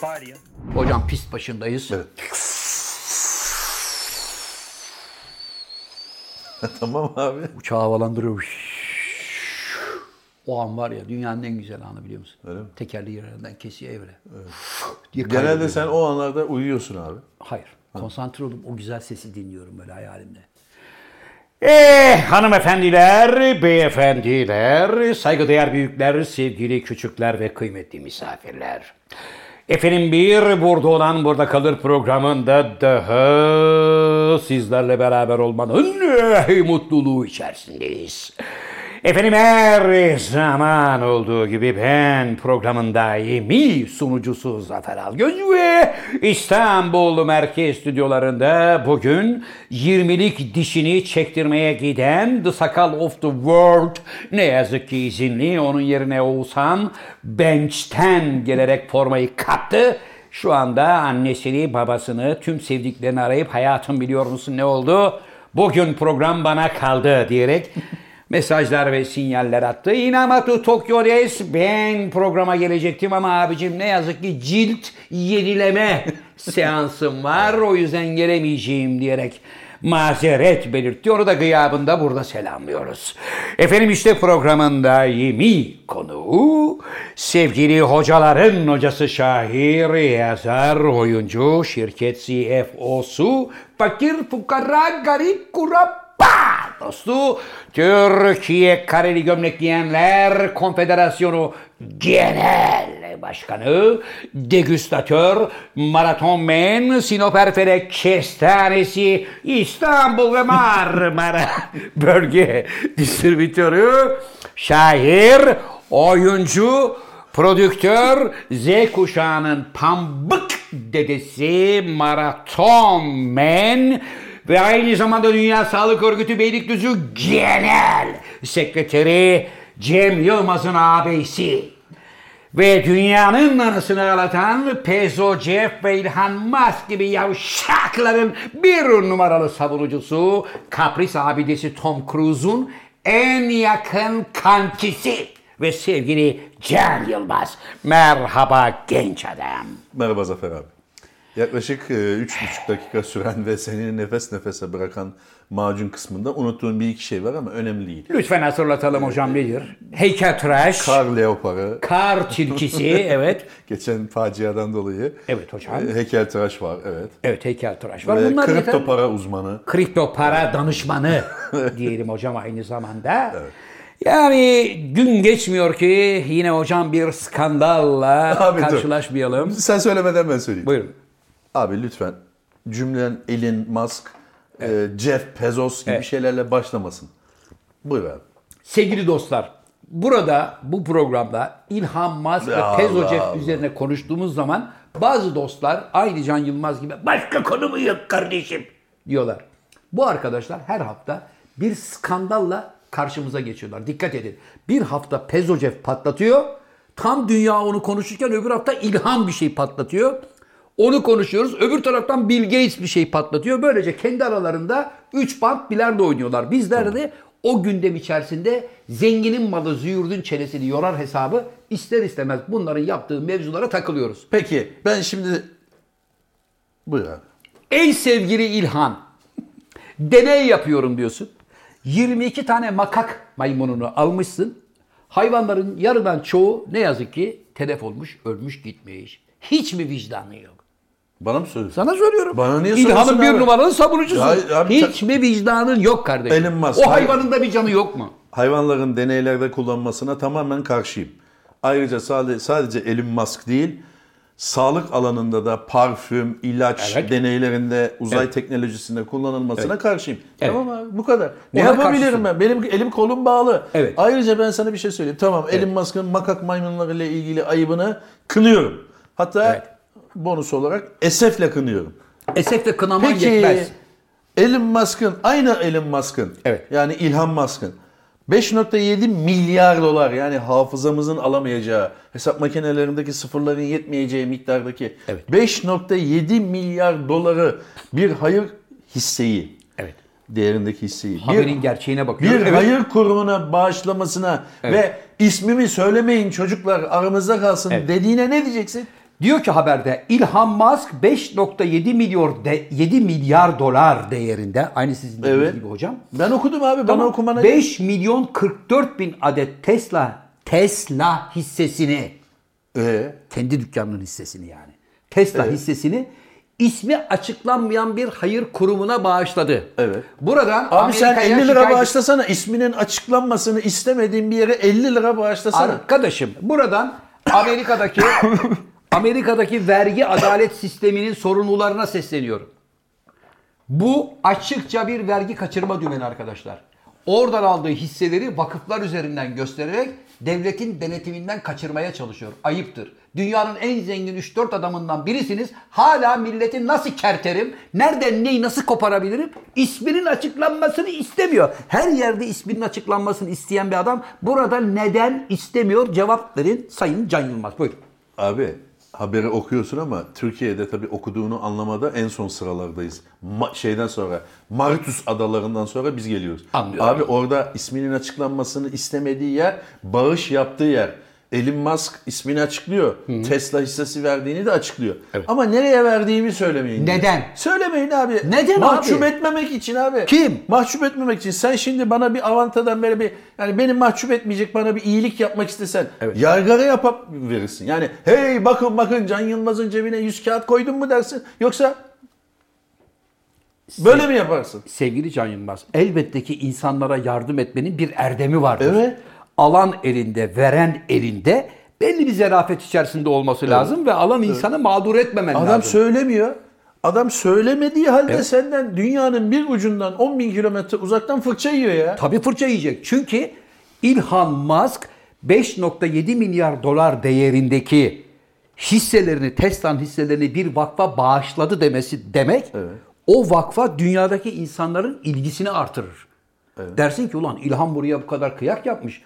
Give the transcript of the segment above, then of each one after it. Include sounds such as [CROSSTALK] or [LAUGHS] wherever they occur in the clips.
good body. Hocam pist başındayız. Evet. [LAUGHS] tamam abi. Uçağı havalandırıyor. O an var ya dünyanın en güzel anı biliyor musun? Öyle mi? Tekerli yerlerinden kesiyor evre. Diye Genelde kaybediyor. sen o anlarda uyuyorsun abi. Hayır. Konsantre olup o güzel sesi dinliyorum böyle hayalimde. Eh hanımefendiler, beyefendiler, saygıdeğer büyükler, sevgili küçükler ve kıymetli misafirler. Efendim bir burada olan burada kalır programında daha sizlerle beraber olmanın [LAUGHS] mutluluğu içerisindeyiz. Efendim her zaman olduğu gibi ben programın daimi sunucusu Zafer Algöz ve İstanbul Merkez Stüdyolarında bugün 20'lik dişini çektirmeye giden The Sakal of the World ne yazık ki izinli. Onun yerine Oğuzhan bench'ten gelerek formayı kaptı. Şu anda annesini, babasını, tüm sevdiklerini arayıp hayatım biliyor musun ne oldu? Bugün program bana kaldı diyerek mesajlar ve sinyaller attı. Inamatu Tokyo Des ben programa gelecektim ama abicim ne yazık ki cilt yenileme [LAUGHS] seansım var o yüzden gelemeyeceğim diyerek mazeret belirtti. Onu da gıyabında burada selamlıyoruz. Efendim işte programın daimi konuğu sevgili hocaların hocası şair, yazar, oyuncu, şirket CFO'su, fakir fukara garip kurabba dostu Türkiye Kareli Gömlek Giyenler Konfederasyonu Genel Başkanı, degüstatör, maraton men, Sinop Erfelek Kestanesi, İstanbul ve Marmara [LAUGHS] Bölge Distribütörü, şair, oyuncu, prodüktör, Z kuşağının pambık dedesi, maraton men, ve aynı zamanda Dünya Sağlık Örgütü Beylikdüzü Genel Sekreteri Cem Yılmaz'ın ağabeysi ve dünyanın anısını ağlatan Pezo Jeff ve İlhan Musk gibi yavşakların bir numaralı savunucusu Kapris abidesi Tom Cruise'un en yakın kankisi ve sevgili Cem Yılmaz. Merhaba genç adam. Merhaba Zafer abi. Yaklaşık e, üç buçuk dakika süren ve seni nefes nefese bırakan macun kısmında unuttuğun bir iki şey var ama önemli değil. Lütfen hatırlatalım hocam nedir? Heykeltıraş, Kar leoparı, kar tilkisi, evet. [LAUGHS] geçen faciadan dolayı. Evet hocam. E, Heykeltıraş var, evet. Evet heykeltıraş var. Ve Bunlar kripto yeter. para uzmanı. kripto para danışmanı [LAUGHS] diyelim hocam aynı zamanda. Yani gün geçmiyor ki yine hocam bir skandalla Abi dur. karşılaşmayalım. Sen söylemeden ben söyleyeyim. Buyurun. Abi lütfen cümlen Elon Musk, e, Jeff Bezos gibi Evet. şeylerle başlamasın. Buyur abi. Sevgili dostlar, burada bu programda İlhan Musk ve Allah Pezo Jeff Allah. üzerine konuştuğumuz zaman bazı dostlar aynı Can Yılmaz gibi başka konu mu yok kardeşim diyorlar. Bu arkadaşlar her hafta bir skandalla karşımıza geçiyorlar. Dikkat edin. Bir hafta Pezo Jeff patlatıyor. Tam dünya onu konuşurken öbür hafta İlhan bir şey patlatıyor. Onu konuşuyoruz. Öbür taraftan Bill Gates bir şey patlatıyor. Böylece kendi aralarında 3 bant bilardo oynuyorlar. Bizler de o gündem içerisinde zenginin malı züğürdün çenesini yorar hesabı ister istemez bunların yaptığı mevzulara takılıyoruz. Peki ben şimdi... Buyur abi. Ey sevgili İlhan, deney yapıyorum diyorsun. 22 tane makak maymununu almışsın. Hayvanların yarıdan çoğu ne yazık ki telef olmuş, ölmüş, gitmiş. Hiç mi vicdanı yok? Bana mı söylüyorsun? Sana söylüyorum. Bana niye İlhan'ın bir abi? numaralı savunucusu. Ya abi Hiç mi vicdanın yok kardeşim? Elon Musk, O hayvanın da bir canı yok mu? Hayvanların deneylerde kullanmasına tamamen karşıyım. Ayrıca sadece, sadece Elon Musk değil, sağlık alanında da parfüm, ilaç Evet. deneylerinde, uzay Evet. teknolojisinde kullanılmasına karşıyım. Evet. Tamam abi bu kadar. Ne Ona yapabilirim karşısın. ben? Benim elim kolum bağlı. Evet. Ayrıca ben sana bir şey söyleyeyim. Tamam Elon Musk'ın makak maymunlarıyla ilgili ayıbını kınıyorum. Hatta Evet. Bonus olarak esefle kınıyorum. Esefle kınaman Peki yetmez. Elon Musk'ın aynı Elon Musk'ın Evet. yani İlhan Musk'ın 5.7 milyar dolar yani hafızamızın alamayacağı hesap makinelerindeki sıfırların yetmeyeceği miktardaki Evet. 5.7 milyar doları bir hayır hisseyi Evet. değerindeki hisseyi Haberin bir, gerçeğine bir bakıyorum. Evet. hayır kurumuna bağışlamasına Evet. ve ismimi söylemeyin çocuklar aramızda kalsın Evet. dediğine ne diyeceksin? Diyor ki haberde İlhan Musk 5.7 milyar de, 7 milyar dolar değerinde. Aynı sizin dediğiniz Evet. gibi hocam. Ben okudum abi. Bana Tamam. okumana 5 milyon 44 bin adet Tesla Tesla hissesini Ee, kendi dükkanının hissesini yani. Tesla hissesini ismi açıklanmayan bir hayır kurumuna bağışladı. Evet. Buradan Abi sen Amerika'ya 50 lira şikayet- bağışlasana. İsminin açıklanmasını istemediğin bir yere 50 lira bağışlasana. Arkadaşım buradan Amerika'daki [LAUGHS] Amerika'daki vergi adalet sisteminin sorumlularına sesleniyorum. Bu açıkça bir vergi kaçırma dümeni arkadaşlar. Oradan aldığı hisseleri vakıflar üzerinden göstererek devletin denetiminden kaçırmaya çalışıyor. Ayıptır. Dünyanın en zengin 3-4 adamından birisiniz. Hala milletin nasıl kerterim, nereden neyi nasıl koparabilirim isminin açıklanmasını istemiyor. Her yerde isminin açıklanmasını isteyen bir adam burada neden istemiyor cevap verin Sayın Can Yılmaz. Buyurun. Abi haberi okuyorsun ama Türkiye'de tabii okuduğunu anlamada en son sıralardayız. Ma- şeyden sonra Mauritius adalarından sonra biz geliyoruz. Anlıyorum. Abi orada isminin açıklanmasını istemediği yer bağış yaptığı yer. Elon Musk ismini açıklıyor. Tesla hissesi verdiğini de açıklıyor. Ama nereye verdiğimi söylemeyin. diyor. Neden? Söylemeyin abi. Neden Mahcup abi? etmemek için abi. Kim? Mahcup etmemek için. Sen şimdi bana bir avantadan böyle bir yani beni mahcup etmeyecek bana bir iyilik yapmak istesen Evet. yaygara yapıp verirsin. Yani hey bakın bakın Can Yılmaz'ın cebine 100 kağıt koydun mu dersin. Yoksa böyle mi yaparsın? Sevgili Can Yılmaz, elbette ki insanlara yardım etmenin bir erdemi vardır. Evet. Alan elinde, veren elinde belli bir zarafet içerisinde olması lazım ve alan insanı mağdur etmemen Adam lazım. söylemiyor. Adam söylemediği halde senden dünyanın bir ucundan 10 bin kilometre uzaktan fırça yiyor ya. Tabii fırça yiyecek. Çünkü Elon Musk 5.7 milyar dolar değerindeki hisselerini, Tesla'nın hisselerini bir vakfa bağışladı demesi demek o vakfa dünyadaki insanların ilgisini artırır. Dersin ki ulan İlhan buraya bu kadar kıyak yapmış.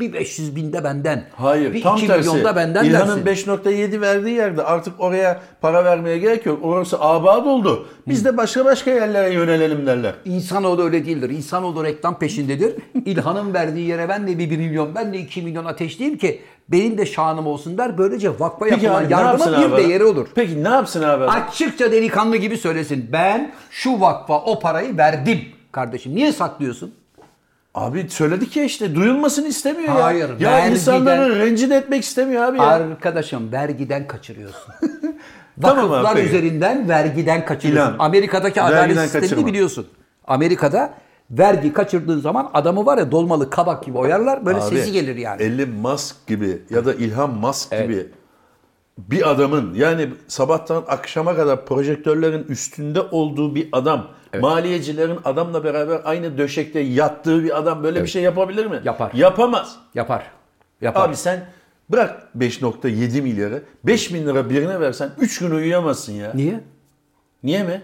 Bir 500 binde benden. Hayır bir tam 2 tersi. milyonda benden İlhan'ın dersin. 5.7 verdiği yerde artık oraya para vermeye gerek yok. Orası abad oldu. Biz de başka başka yerlere yönelelim derler. İnsanoğlu öyle değildir. İnsanoğlu reklam peşindedir. [LAUGHS] İlhan'ın verdiği yere ben de bir 1 milyon, ben de 2 milyon ateşleyeyim ki benim de şanım olsun der. Böylece vakfa yapılan abi ne yardıma bir abi? değeri olur. Peki ne yapsın abi? Açıkça delikanlı gibi söylesin. Ben şu vakfa o parayı verdim. Kardeşim niye saklıyorsun? Abi söyledik ya işte duyulmasını istemiyor ya. Hayır, Ya vergiden- insanları rencide etmek istemiyor abi ya. Arkadaşım vergiden kaçırıyorsun. [LAUGHS] Tamam abi, Vakıflar üzerinden vergiden kaçırıyorsun. İlan, Amerika'daki adalet vergiden sistemini kaçırma. biliyorsun. Amerika'da vergi kaçırdığın zaman adamı var ya dolmalı kabak gibi oyarlar. Böyle Abi, sesi gelir yani. Elon Musk gibi ya da İlhan Musk gibi bir adamın yani sabahtan akşama kadar projektörlerin üstünde olduğu bir adam, maliyecilerin adamla beraber aynı döşekte yattığı bir adam böyle bir şey yapabilir mi? Yapar. Yapamaz. Yapar. Yapar. Abi sen bırak 5.7 milyarı 5 bin lira birine versen 3 gün uyuyamazsın ya. Niye? Niye mi?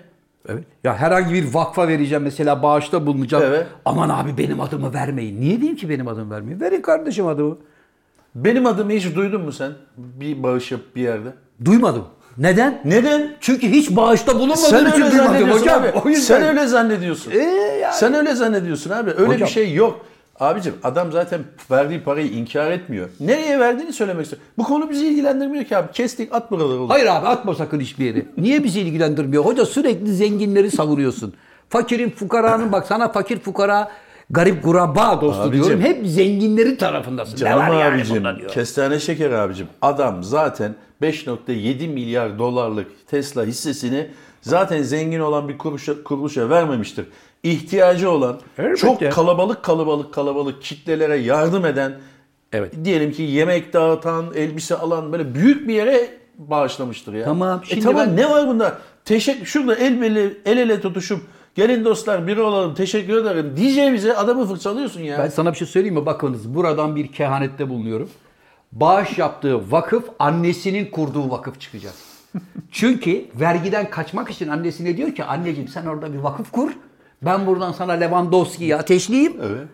Evet. Ya herhangi bir vakfa vereceğim mesela bağışta bulunacağım. Evet. Aman abi benim adımı vermeyin. Niye diyeyim ki benim adımı vermeyin? Verin kardeşim adımı. Benim adımı hiç duydun mu sen? Bir bağış yap bir yerde. Duymadım. Neden? Neden? Çünkü hiç bağışta bulunmadığım Sen için duymadım hocam. abi. O yüzden. Sen öyle zannediyorsun. Ee, yani. Sen öyle zannediyorsun abi. Öyle Hocam. bir şey yok. Abicim adam zaten verdiği parayı inkar etmiyor. Nereye verdiğini söylemek istiyor. Bu konu bizi ilgilendirmiyor ki abi. Kestik at buraları. Hayır abi atma sakın hiçbir yere. Niye bizi ilgilendirmiyor? Hoca sürekli zenginleri savuruyorsun. Fakirin fukaranın bak sana fakir fukara garip kuraba dostu Abicim. diyorum. Hep zenginlerin tarafındasın. Canım ne var yani abicim, bunda diyor. kestane şeker abicim. Adam zaten 5.7 milyar dolarlık Tesla hissesini zaten zengin olan bir kuruluşa, kuruluşa vermemiştir. İhtiyacı olan, Elbette. çok kalabalık kalabalık kalabalık kitlelere yardım eden, Evet. diyelim ki yemek dağıtan, elbise alan böyle büyük bir yere bağışlamıştır ya. Tamam, E şimdi tamam ben- ne var bunda? Teşekkür şurada el ele, el ele tutuşup gelin dostlar biri olalım teşekkür ederim diyeceğimize adamı fırçalıyorsun ya. Ben sana bir şey söyleyeyim mi? Bakınız buradan bir kehanette bulunuyorum. Bağış yaptığı vakıf annesinin kurduğu vakıf çıkacak. Çünkü vergiden kaçmak için annesine diyor ki anneciğim sen orada bir vakıf kur. Ben buradan sana Lewandowski'yi ateşleyeyim. Evet.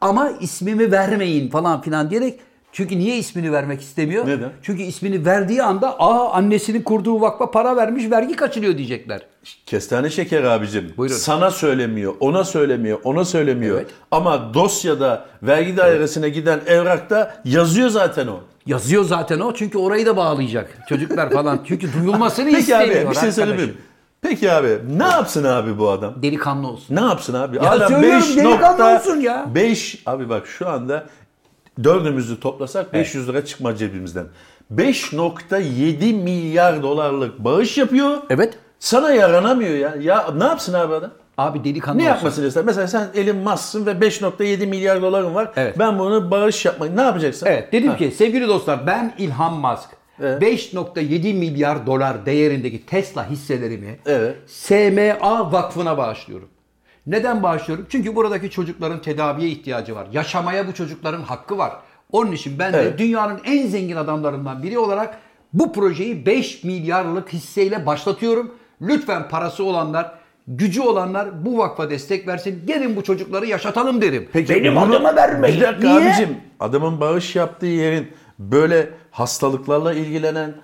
Ama ismimi vermeyin falan filan diyerek çünkü niye ismini vermek istemiyor? Neden? Çünkü ismini verdiği anda aa annesinin kurduğu vakfa para vermiş vergi kaçırıyor diyecekler. Kestane şeker abicim. Buyurun. Sana söylemiyor, ona söylemiyor, ona söylemiyor. Evet. Ama dosyada vergi dairesine giden evrakta yazıyor zaten o. Yazıyor zaten o çünkü orayı da bağlayacak. Çocuklar falan. Çünkü duyulmasını [LAUGHS] Peki istemiyor abi bir şey söyleyeyim? Peki abi ne yapsın abi bu adam? Delikanlı olsun. Ne yapsın abi? Ya Adam söylüyorum, 5 delikanlı nokta olsun ya. 5 abi bak şu anda dördümüzü toplasak 500 lira çıkmaz cebimizden. 5.7 milyar dolarlık bağış yapıyor. Evet. Sana yaranamıyor ya. Ya ne yapsın abi adam? Abi delikanlı Ne olsun. yapmasını ister? Mesela sen Elon Musk'sın ve 5.7 milyar doların var. Evet. Ben bunu bağış yapmayı ne yapacaksın? Evet dedim ki sevgili dostlar ben İlhan Musk Evet. 5.7 milyar dolar değerindeki Tesla hisselerimi Evet. SMA Vakfı'na bağışlıyorum. Neden bağışlıyorum? Çünkü buradaki çocukların tedaviye ihtiyacı var. Yaşamaya bu çocukların hakkı var. Onun için ben de Evet. dünyanın en zengin adamlarından biri olarak bu projeyi 5 milyarlık hisseyle başlatıyorum. Lütfen parası olanlar, gücü olanlar bu vakfa destek versin. Gelin bu çocukları yaşatalım derim. Benim bunu- adıma vermeyin. Bir dakika Niye? abicim. Adamın bağış yaptığı yerin böyle hastalıklarla ilgilenen,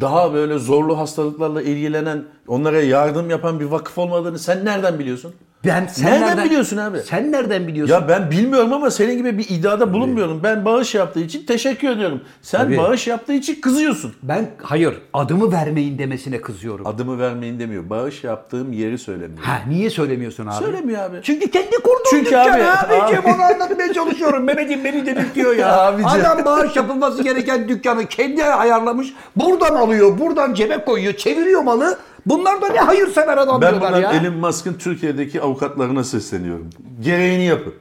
daha böyle zorlu hastalıklarla ilgilenen, onlara yardım yapan bir vakıf olmadığını sen nereden biliyorsun? Ben sen Nereden biliyorsun abi? Sen nereden biliyorsun? Ya ben bilmiyorum ama senin gibi bir iddiada bulunmuyorum. Ben bağış yaptığı için teşekkür ediyorum. Sen Tabii. bağış yaptığı için kızıyorsun. Ben hayır adımı vermeyin demesine kızıyorum. Adımı vermeyin demiyor. Bağış yaptığım yeri söylemiyor. Ha niye söylemiyorsun abi? Söylemiyor abi. Çünkü kendi kurduğun Çünkü dükkan abi- abicim abi- onu anlatmaya çalışıyorum. Mehmet'im beni delirtiyor ya. [LAUGHS] Abicim. Adam bağış yapılması gereken dükkanı kendi ayarlamış. Buradan alıyor, buradan cebe koyuyor, çeviriyor malı. Bunlar da ne hayırsever adam Ben diyorlar ya. Elon Musk'ın Türkiye'deki avukatlarına sesleniyorum. Gereğini yapın.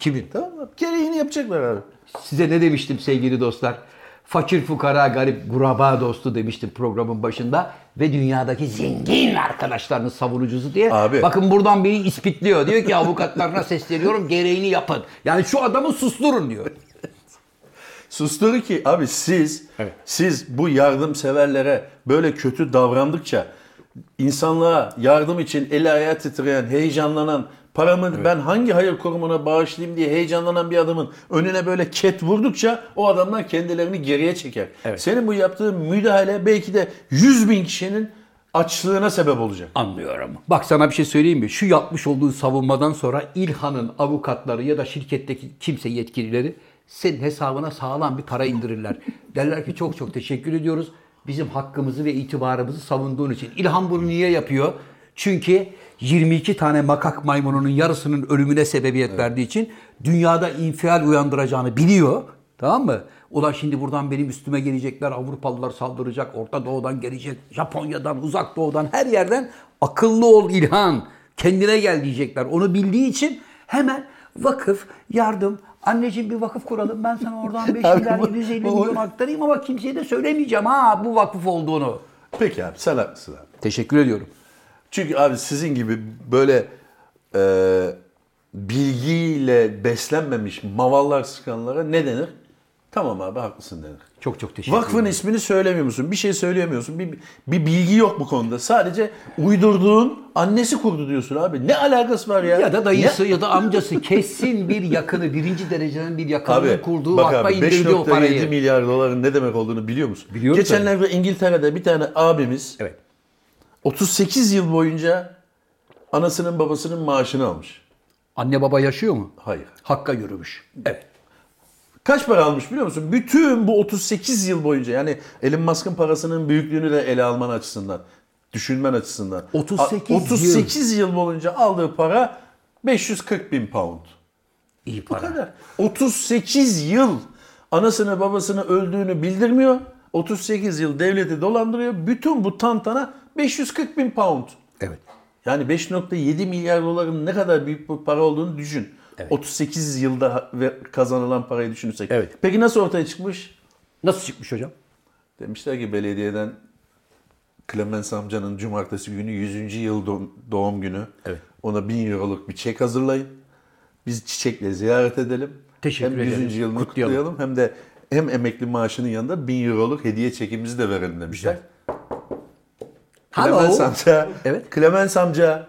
Kimin? Tamam mı? Gereğini yapacaklar abi. Size ne demiştim sevgili dostlar? Fakir fukara garip guraba dostu demiştim programın başında ve dünyadaki zengin arkadaşlarının savunucusu diye. Abi. Bakın buradan biri ispitliyor. Diyor ki avukatlarına sesleniyorum gereğini yapın. Yani şu adamı susturun diyor. Susturdu ki abi siz Evet. siz bu yardımseverlere böyle kötü davrandıkça insanlığa yardım için eli ayağı titreyen, heyecanlanan paramı ben hangi hayır kurumuna bağışlayayım diye heyecanlanan bir adamın önüne böyle ket vurdukça o adamlar kendilerini geriye çeker. Evet. Senin bu yaptığın müdahale belki de 100 bin kişinin açlığına sebep olacak. Anlıyorum. Bak sana bir şey söyleyeyim mi? Şu yapmış olduğu savunmadan sonra İlhan'ın avukatları ya da şirketteki kimse yetkilileri senin hesabına sağlam bir para indirirler. [LAUGHS] Derler ki çok çok teşekkür ediyoruz. Bizim hakkımızı ve itibarımızı savunduğun için. İlhan bunu niye yapıyor? Çünkü 22 tane makak maymununun yarısının ölümüne sebebiyet verdiği için dünyada infial uyandıracağını biliyor. Tamam mı? Ulan şimdi buradan benim üstüme gelecekler, Avrupalılar saldıracak, Orta Doğu'dan gelecek, Japonya'dan, Uzak Doğu'dan her yerden akıllı ol İlhan, kendine gel diyecekler. Onu bildiği için hemen vakıf, yardım, anneciğim bir vakıf kuralım ben sana oradan [LAUGHS] 5 Abi milyar bu- 750 bu- milyon aktarayım ama kimseye de söylemeyeceğim ha bu vakıf olduğunu. Peki abi sen haklısın abi. Teşekkür ediyorum. Çünkü abi sizin gibi böyle e, bilgiyle beslenmemiş mavallar sıkanlara ne denir? Tamam abi haklısın denir. Çok çok teşekkür Vakfın ederim. ismini söylemiyor musun? Bir şey söyleyemiyorsun. Bir, bir bilgi yok bu konuda. Sadece uydurduğun annesi kurdu diyorsun abi. Ne alakası var ya? Ya da dayısı Ne? ya da amcası kesin bir yakını, birinci dereceden bir yakınının Abi kurduğu bak vakfa abi indirdi o 5.7 parayı. milyar doların ne demek olduğunu biliyor musun? Biliyorum Geçenlerde İngiltere'de bir tane abimiz Evet. 38 yıl boyunca anasının babasının maaşını almış. Anne baba yaşıyor mu? Hayır. Hakka yürümüş. Evet. Kaç para almış biliyor musun? Bütün bu 38 yıl boyunca yani Elon Musk'ın parasının büyüklüğünü de ele alman açısından, düşünmen açısından. 38 A- 38 yıl. boyunca aldığı para 540 bin pound. İyi Bu para. kadar. 38 yıl anasını babasını öldüğünü bildirmiyor. 38 yıl devleti dolandırıyor. Bütün bu tantana 540 bin pound. Evet. Yani 5.7 milyar doların ne kadar büyük bir para olduğunu düşün. Evet. 38 yılda ve kazanılan parayı düşünürsek. Evet. Peki nasıl ortaya çıkmış? Nasıl çıkmış hocam? Demişler ki belediyeden Clemens amcanın cumartesi günü 100. yıl do- doğum günü. Evet. Ona 1000 euroluk bir çek hazırlayın. Biz çiçekle ziyaret edelim. Teşekkür hem 100. ederiz. yılını Kutlayalım. kutlayalım. hem de hem emekli maaşının yanında 1000 euroluk hediye çekimizi de verelim demişler. Hello. Clemens amca. Evet. Clemens amca.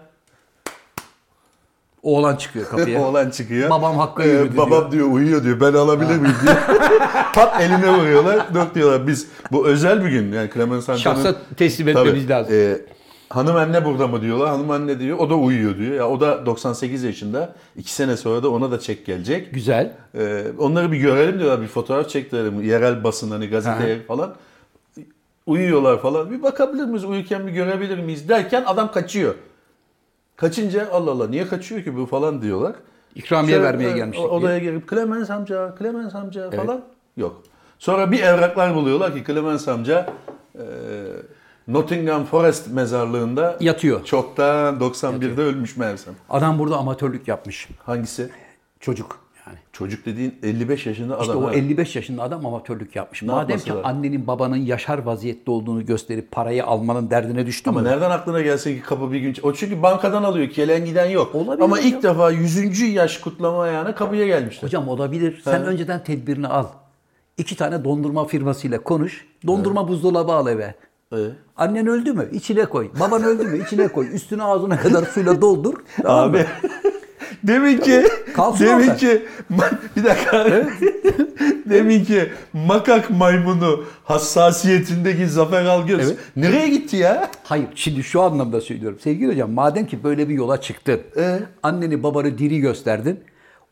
Oğlan çıkıyor kapıya. [LAUGHS] Oğlan çıkıyor. Babam Hakk'a Ee, yürüdü Babam diyor. uyuyor diyor. Ben alabilir miyim diyor. [LAUGHS] Pat eline vuruyorlar. Dök diyorlar. Biz bu özel bir gün. Yani Clemens amcanın. Şahsa teslim Tabii, etmemiz lazım. e, hanım anne burada mı diyorlar. Hanım anne diyor. O da uyuyor diyor. Ya o da 98 yaşında. İki sene sonra da ona da çek gelecek. Güzel. Ee, onları bir görelim diyorlar. Bir fotoğraf çektirelim. Yerel basın hani gazeteye falan. Uyuyorlar falan. Bir bakabilir miyiz? Uyurken bir görebilir miyiz? Derken adam kaçıyor. Kaçınca Allah Allah niye kaçıyor ki bu falan diyorlar. İkramiye Şöyle, vermeye e, gelmiştik Odaya gelip Clemens amca, Clemens amca falan yok. Sonra bir evraklar buluyorlar ki Clemens amca e, Nottingham Forest mezarlığında Yatıyor. Çoktan 91'de ölmüş meğersem. Adam burada amatörlük yapmış. Hangisi? Çocuk yani. Çocuk dediğin 55 yaşında İşte adam. o ha. 55 yaşında adam amatörlük yapmış. Ne Madem ki lazım? annenin babanın yaşar vaziyette olduğunu gösterip parayı almanın derdine düştü Ama mü? nereden aklına gelsin ki kapı bir gün... O çünkü bankadan alıyor. Gelen giden yok. Olabilir Ama hocam. ilk defa 100. yaş kutlama ayağına kapıya gelmişler. Hocam olabilir. Sen önceden tedbirini al. İki tane dondurma firmasıyla konuş. Dondurma buzdolabı al eve. Ee? Annen öldü mü? İçine koy. Baban öldü mü? İçine koy. Üstüne ağzına kadar suyla doldur. Tamam? Abi [LAUGHS] demin ki Kalsın demin orada. ki bir dakika. [LAUGHS] demin ki makak maymunu hassasiyetindeki Zafer Algöz Evet. nereye gitti ya? Hayır. Şimdi şu anlamda söylüyorum. Sevgili hocam madem ki böyle bir yola çıktın. Ee? Anneni babanı diri gösterdin.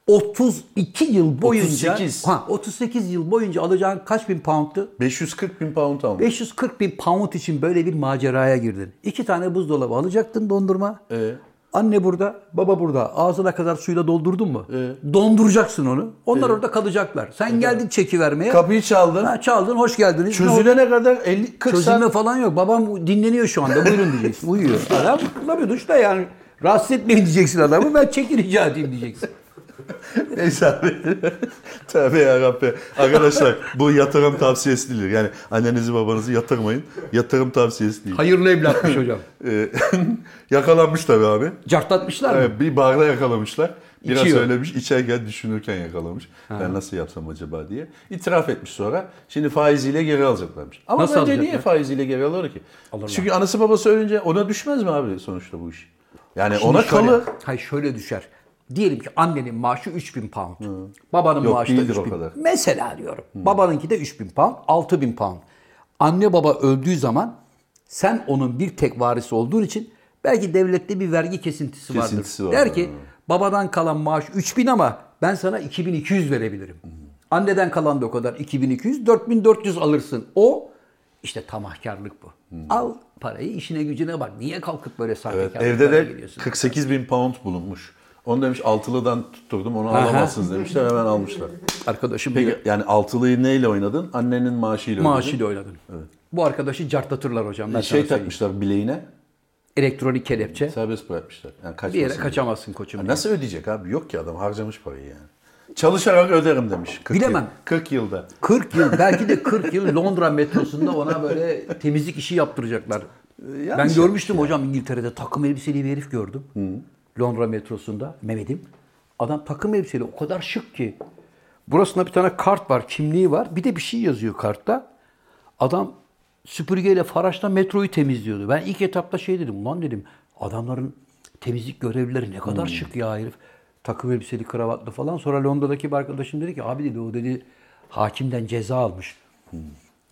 32 yıl boyunca 38. Ha, 38 yıl boyunca alacağın kaç bin poundtu? 540 bin pound almış. 540 bin pound için böyle bir maceraya girdin. İki tane buzdolabı alacaktın dondurma. Ee? Anne burada, baba burada. Ağzına kadar suyla doldurdun mu? Donduracaksın onu. Onlar orada kalacaklar. Sen geldin çeki vermeye. Kapıyı çaldın. Ha, çaldın, hoş geldiniz. Çözülene kadar 50 40 Çözülme saat falan yok. Babam dinleniyor şu anda. Buyurun diyeceksin. Uyuyor. Adam kullanıyor duşta yani. Rahatsız etmeyin diyeceksin adamı. Ben çeki rica edeyim diyeceksin. [LAUGHS] Neyse abi. [LAUGHS] Tövbe yarabbi. Arkadaşlar bu yatırım tavsiyesi değildir. Yani annenizi babanızı yatırmayın. Yatırım tavsiyesi değil. Hayırlı evlatmış [LAUGHS] hocam. Ee, yakalanmış tabii abi. Cartlatmışlar mı? Bir barda yakalamışlar. Biraz İçiyor. söylemiş, içerken düşünürken yakalamış. Ben nasıl yapsam acaba diye. İtiraf etmiş sonra. Şimdi faiziyle geri alacaklarmış. Ama Nasıl bence niye faiziyle geri alır ki? Çünkü anası babası ölünce ona düşmez mi abi sonuçta bu iş? Yani ona Şimdi şöyle- kalır. Hayır şöyle düşer. Diyelim ki annenin maaşı 3000 pound. Babanın Yok, maaşı da değildir o 3000. kadar. Mesela diyorum. Babanınki de 3000 pound, 6000 pound. Anne baba öldüğü zaman sen onun bir tek varisi olduğun için belki devlette bir vergi kesintisi, Kesintisi vardır. var. Der ki babadan kalan maaş 3000 ama ben sana 2200 verebilirim. Anneden kalan da o kadar 2200, 4400 alırsın. O işte tamahkarlık bu. Al parayı işine gücüne bak. Niye kalkıp böyle Evet, sahtekarlıklara evde de geliyorsun? 48 bin pound bulunmuş. Onu demiş altılıdan tutturdum onu alamazsınız demişler hemen almışlar. Arkadaşım Peki diyor, yani altılıyı neyle oynadın? Annenin maaşıyla oynadın. maaşıyla oynadın. Bu arkadaşı cartlatırlar hocam. Ben Şey takmışlar bileğine Elektronik kelepçe. serbest bırakmışlar. Yani Bir kaçmasın yere diye. kaçamazsın koçum. Ya Nasıl ödeyecek abi? Yok ki adam harcamış parayı yani. Çalışarak öderim demiş. 40 Bilemem. Yıl, 40 yılda. 40 yıl [LAUGHS] belki de 40 yıl Londra metrosunda ona böyle temizlik işi yaptıracaklar. ben yanlış görmüştüm hocam İngiltere'de takım elbiseli bir herif gördüm. Londra metrosunda Mehmet'im. Adam takım elbiseli o kadar şık ki. Burasında bir tane kart var, kimliği var. Bir de bir şey yazıyor kartta. Adam süpürgeyle faraşla metroyu temizliyordu. Ben ilk etapta şey dedim. Ulan dedim adamların temizlik görevlileri ne kadar şık ya herif. Takım elbiseli kravatlı falan. Sonra Londra'daki bir arkadaşım dedi ki abi dedi o dedi hakimden ceza almış.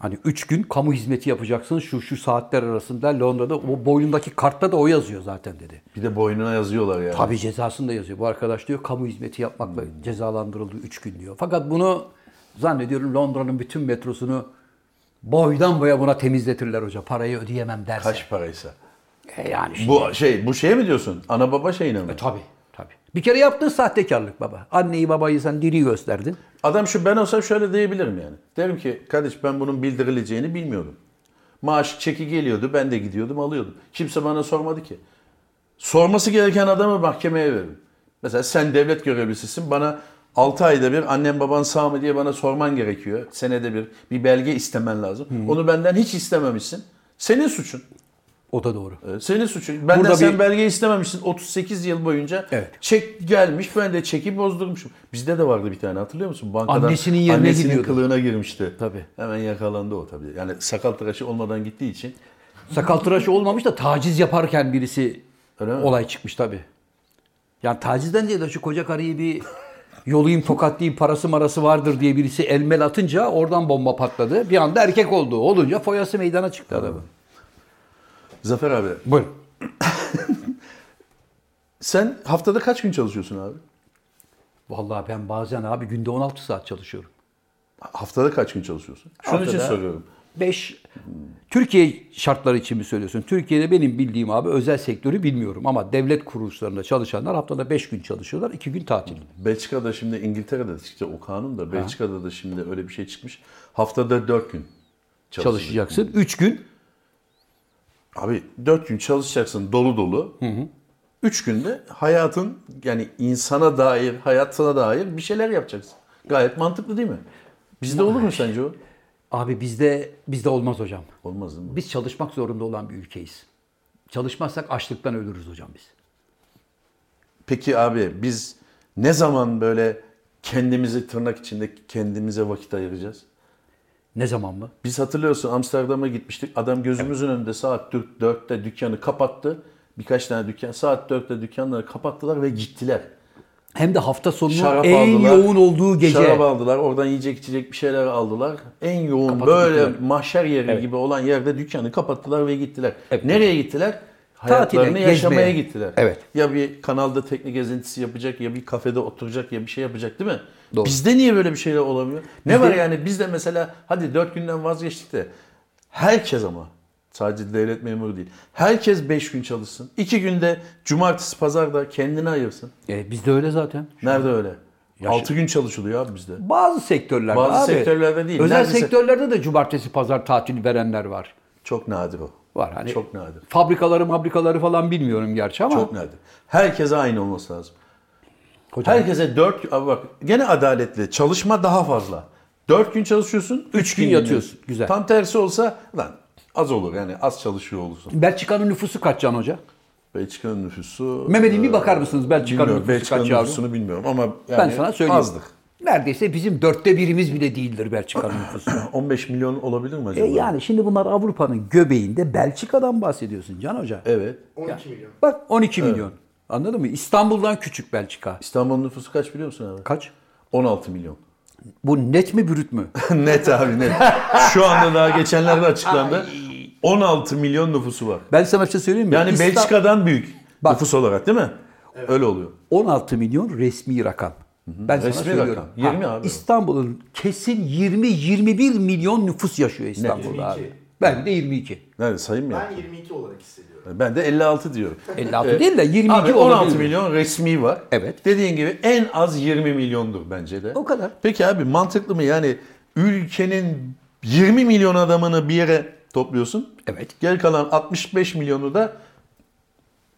Hani üç gün kamu hizmeti yapacaksın şu şu saatler arasında Londra'da o boynundaki kartta da o yazıyor zaten dedi. Bir de boynuna yazıyorlar yani. Tabii cezasını da yazıyor. Bu arkadaş diyor kamu hizmeti yapmakla cezalandırıldı 3 gün diyor. Fakat bunu zannediyorum Londra'nın bütün metrosunu boydan boya buna temizletirler hoca. Parayı ödeyemem derse. Kaç paraysa. E yani şimdi. Bu şey bu şey mi diyorsun? Ana baba şeyine mi? E, tabii. Bir kere yaptığın sahtekarlık baba. Anneyi babayı sen diri gösterdin. Adam şu ben olsam şöyle diyebilirim yani. Derim ki kardeş ben bunun bildirileceğini bilmiyordum. Maaş çeki geliyordu ben de gidiyordum alıyordum. Kimse bana sormadı ki. Sorması gereken adamı mahkemeye veririm. Mesela sen devlet görevlisisin bana 6 ayda bir annem baban sağ mı diye bana sorman gerekiyor. Senede bir bir belge istemen lazım. Onu benden hiç istememişsin. Senin suçun. O da doğru. Ee, Senin suçun. Benden Burada sen bir- belge istememişsin 38 yıl boyunca. Evet. Çek gelmiş ben de çeki bozdurmuşum. Bizde de vardı bir tane hatırlıyor musun? Bankadan Annesinin yerine annesinin gidiyordu. kılığına girmişti. Tabii. Hemen yakalandı o tabii. Yani sakal tıraşı olmadan gittiği için. Sakal tıraşı olmamış da taciz yaparken birisi Öyle mi? olay çıkmış tabii. Yani tacizden değil de şu koca karıyı bir yolayım tokatlayayım parası marası vardır diye birisi elmel atınca oradan bomba patladı. Bir anda erkek oldu. Olunca foyası meydana çıktı adamın. Zafer abi Buyurun. [COUGHS] sen haftada kaç gün çalışıyorsun abi? Vallahi ben bazen abi günde 16 saat çalışıyorum. Haftada kaç gün çalışıyorsun? Şunun için soruyorum. 5 Türkiye şartları için mi söylüyorsun? Türkiye'de benim bildiğim abi özel sektörü bilmiyorum ama devlet kuruluşlarında çalışanlar haftada 5 gün çalışıyorlar, 2 gün tatil. Belçika'da şimdi İngiltere'de çıktı o kanun da Belçika'da da şimdi öyle bir şey çıkmış. Haftada 4 gün. Çalışacaksın 3 gün. Abi 4 gün çalışacaksın dolu dolu. 3 günde hayatın yani insana dair, hayatına dair bir şeyler yapacaksın. Gayet mantıklı değil mi? Bizde olur mu sence o? Abi bizde bizde olmaz hocam. Olmaz değil mi? Biz çalışmak zorunda olan bir ülkeyiz. Çalışmazsak açlıktan ölürüz hocam biz. Peki abi biz ne zaman böyle kendimizi tırnak içinde kendimize vakit ayıracağız? Ne zaman mı? Biz hatırlıyorsun Amsterdam'a gitmiştik. Adam gözümüzün önünde saat 4, 4'te dükkanı kapattı. Birkaç tane dükkan saat 4'te dükkanları kapattılar ve gittiler. Hem de hafta sonu Şarap en aldılar. yoğun olduğu gece. Şarap aldılar. Oradan yiyecek içecek bir şeyler aldılar. En yoğun Kapatıp böyle gittiler. mahşer yeri Evet. gibi olan yerde dükkanı kapattılar ve gittiler. Evet. Nereye gittiler? Tatile, Hayatlarını yaşamaya gezmeye. gittiler. Evet. Ya bir kanalda tekne gezintisi yapacak ya bir kafede oturacak ya bir şey yapacak değil mi? Doğru. Bizde niye böyle bir şeyler olamıyor? Ne Bizde- var yani bizde mesela hadi dört günden vazgeçtik de herkes ama sadece devlet memuru değil. Herkes beş gün çalışsın. İki günde cumartesi pazarda kendine ayırsın. E, bizde öyle zaten. Nerede öyle? Yaş- 6 gün çalışılıyor abi bizde. Bazı sektörlerde Bazı abi. sektörlerde değil. Özel Neredeyse- sektörlerde de cumartesi pazar tatil verenler var. Çok nadir o. Var hani. Çok nadir. Fabrikaları fabrikaları falan bilmiyorum gerçi ama. Çok nadir. Herkese aynı olması lazım. Hocam, Herkese 4 abi bak gene adaletli. Çalışma daha fazla. 4 gün çalışıyorsun, 3 gün gün yatıyorsun. yatıyorsun. Güzel. Tam tersi olsa lan az olur yani az çalışıyor olursun. Belçika'nın nüfusu kaç Can Hoca? Belçika'nın nüfusu... Mehmet'im bir e, bakar mısınız Belçika'nın nüfusu Belçika'nın kaç nüfusunu bilmiyorum ama yani ben sana söyleyeyim. azdık. Neredeyse bizim dörtte birimiz bile değildir Belçika'nın nüfusu. [CLEARS THROAT] 15 milyon olabilir mi e acaba? yani şimdi bunlar Avrupa'nın göbeğinde Belçika'dan bahsediyorsun Can Hoca. Evet. 12 milyon. Bak 12 milyon. Anladın mı? İstanbul'dan küçük Belçika. İstanbul'un nüfusu kaç biliyor musun abi? Kaç? 16 milyon. Bu net mi brüt mü? [LAUGHS] net abi net. [LAUGHS] Şu anda daha geçenlerde açıklandı. 16 milyon nüfusu var. Ben sana bir şey söyleyeyim mi? Yani İsta- Belçika'dan büyük Bak. nüfus olarak değil mi? Öyle oluyor. 16 milyon resmi rakam. Ben sana Resmi söylüyorum. rakam. 20 abi. İstanbul'un kesin 20-21 milyon nüfus yaşıyor İstanbul'da abi. 22. Ben de 22. Nerede sayayım mı? Ben 22 olarak hissediyorum. Ben de 56 diyorum. 56 değil de 22 Abi 16 olabilir. milyon resmi var. Evet. Dediğin gibi en az 20 milyondur bence de. O kadar. Peki abi mantıklı mı? Yani ülkenin 20 milyon adamını bir yere topluyorsun. Evet. Geri kalan 65 milyonu da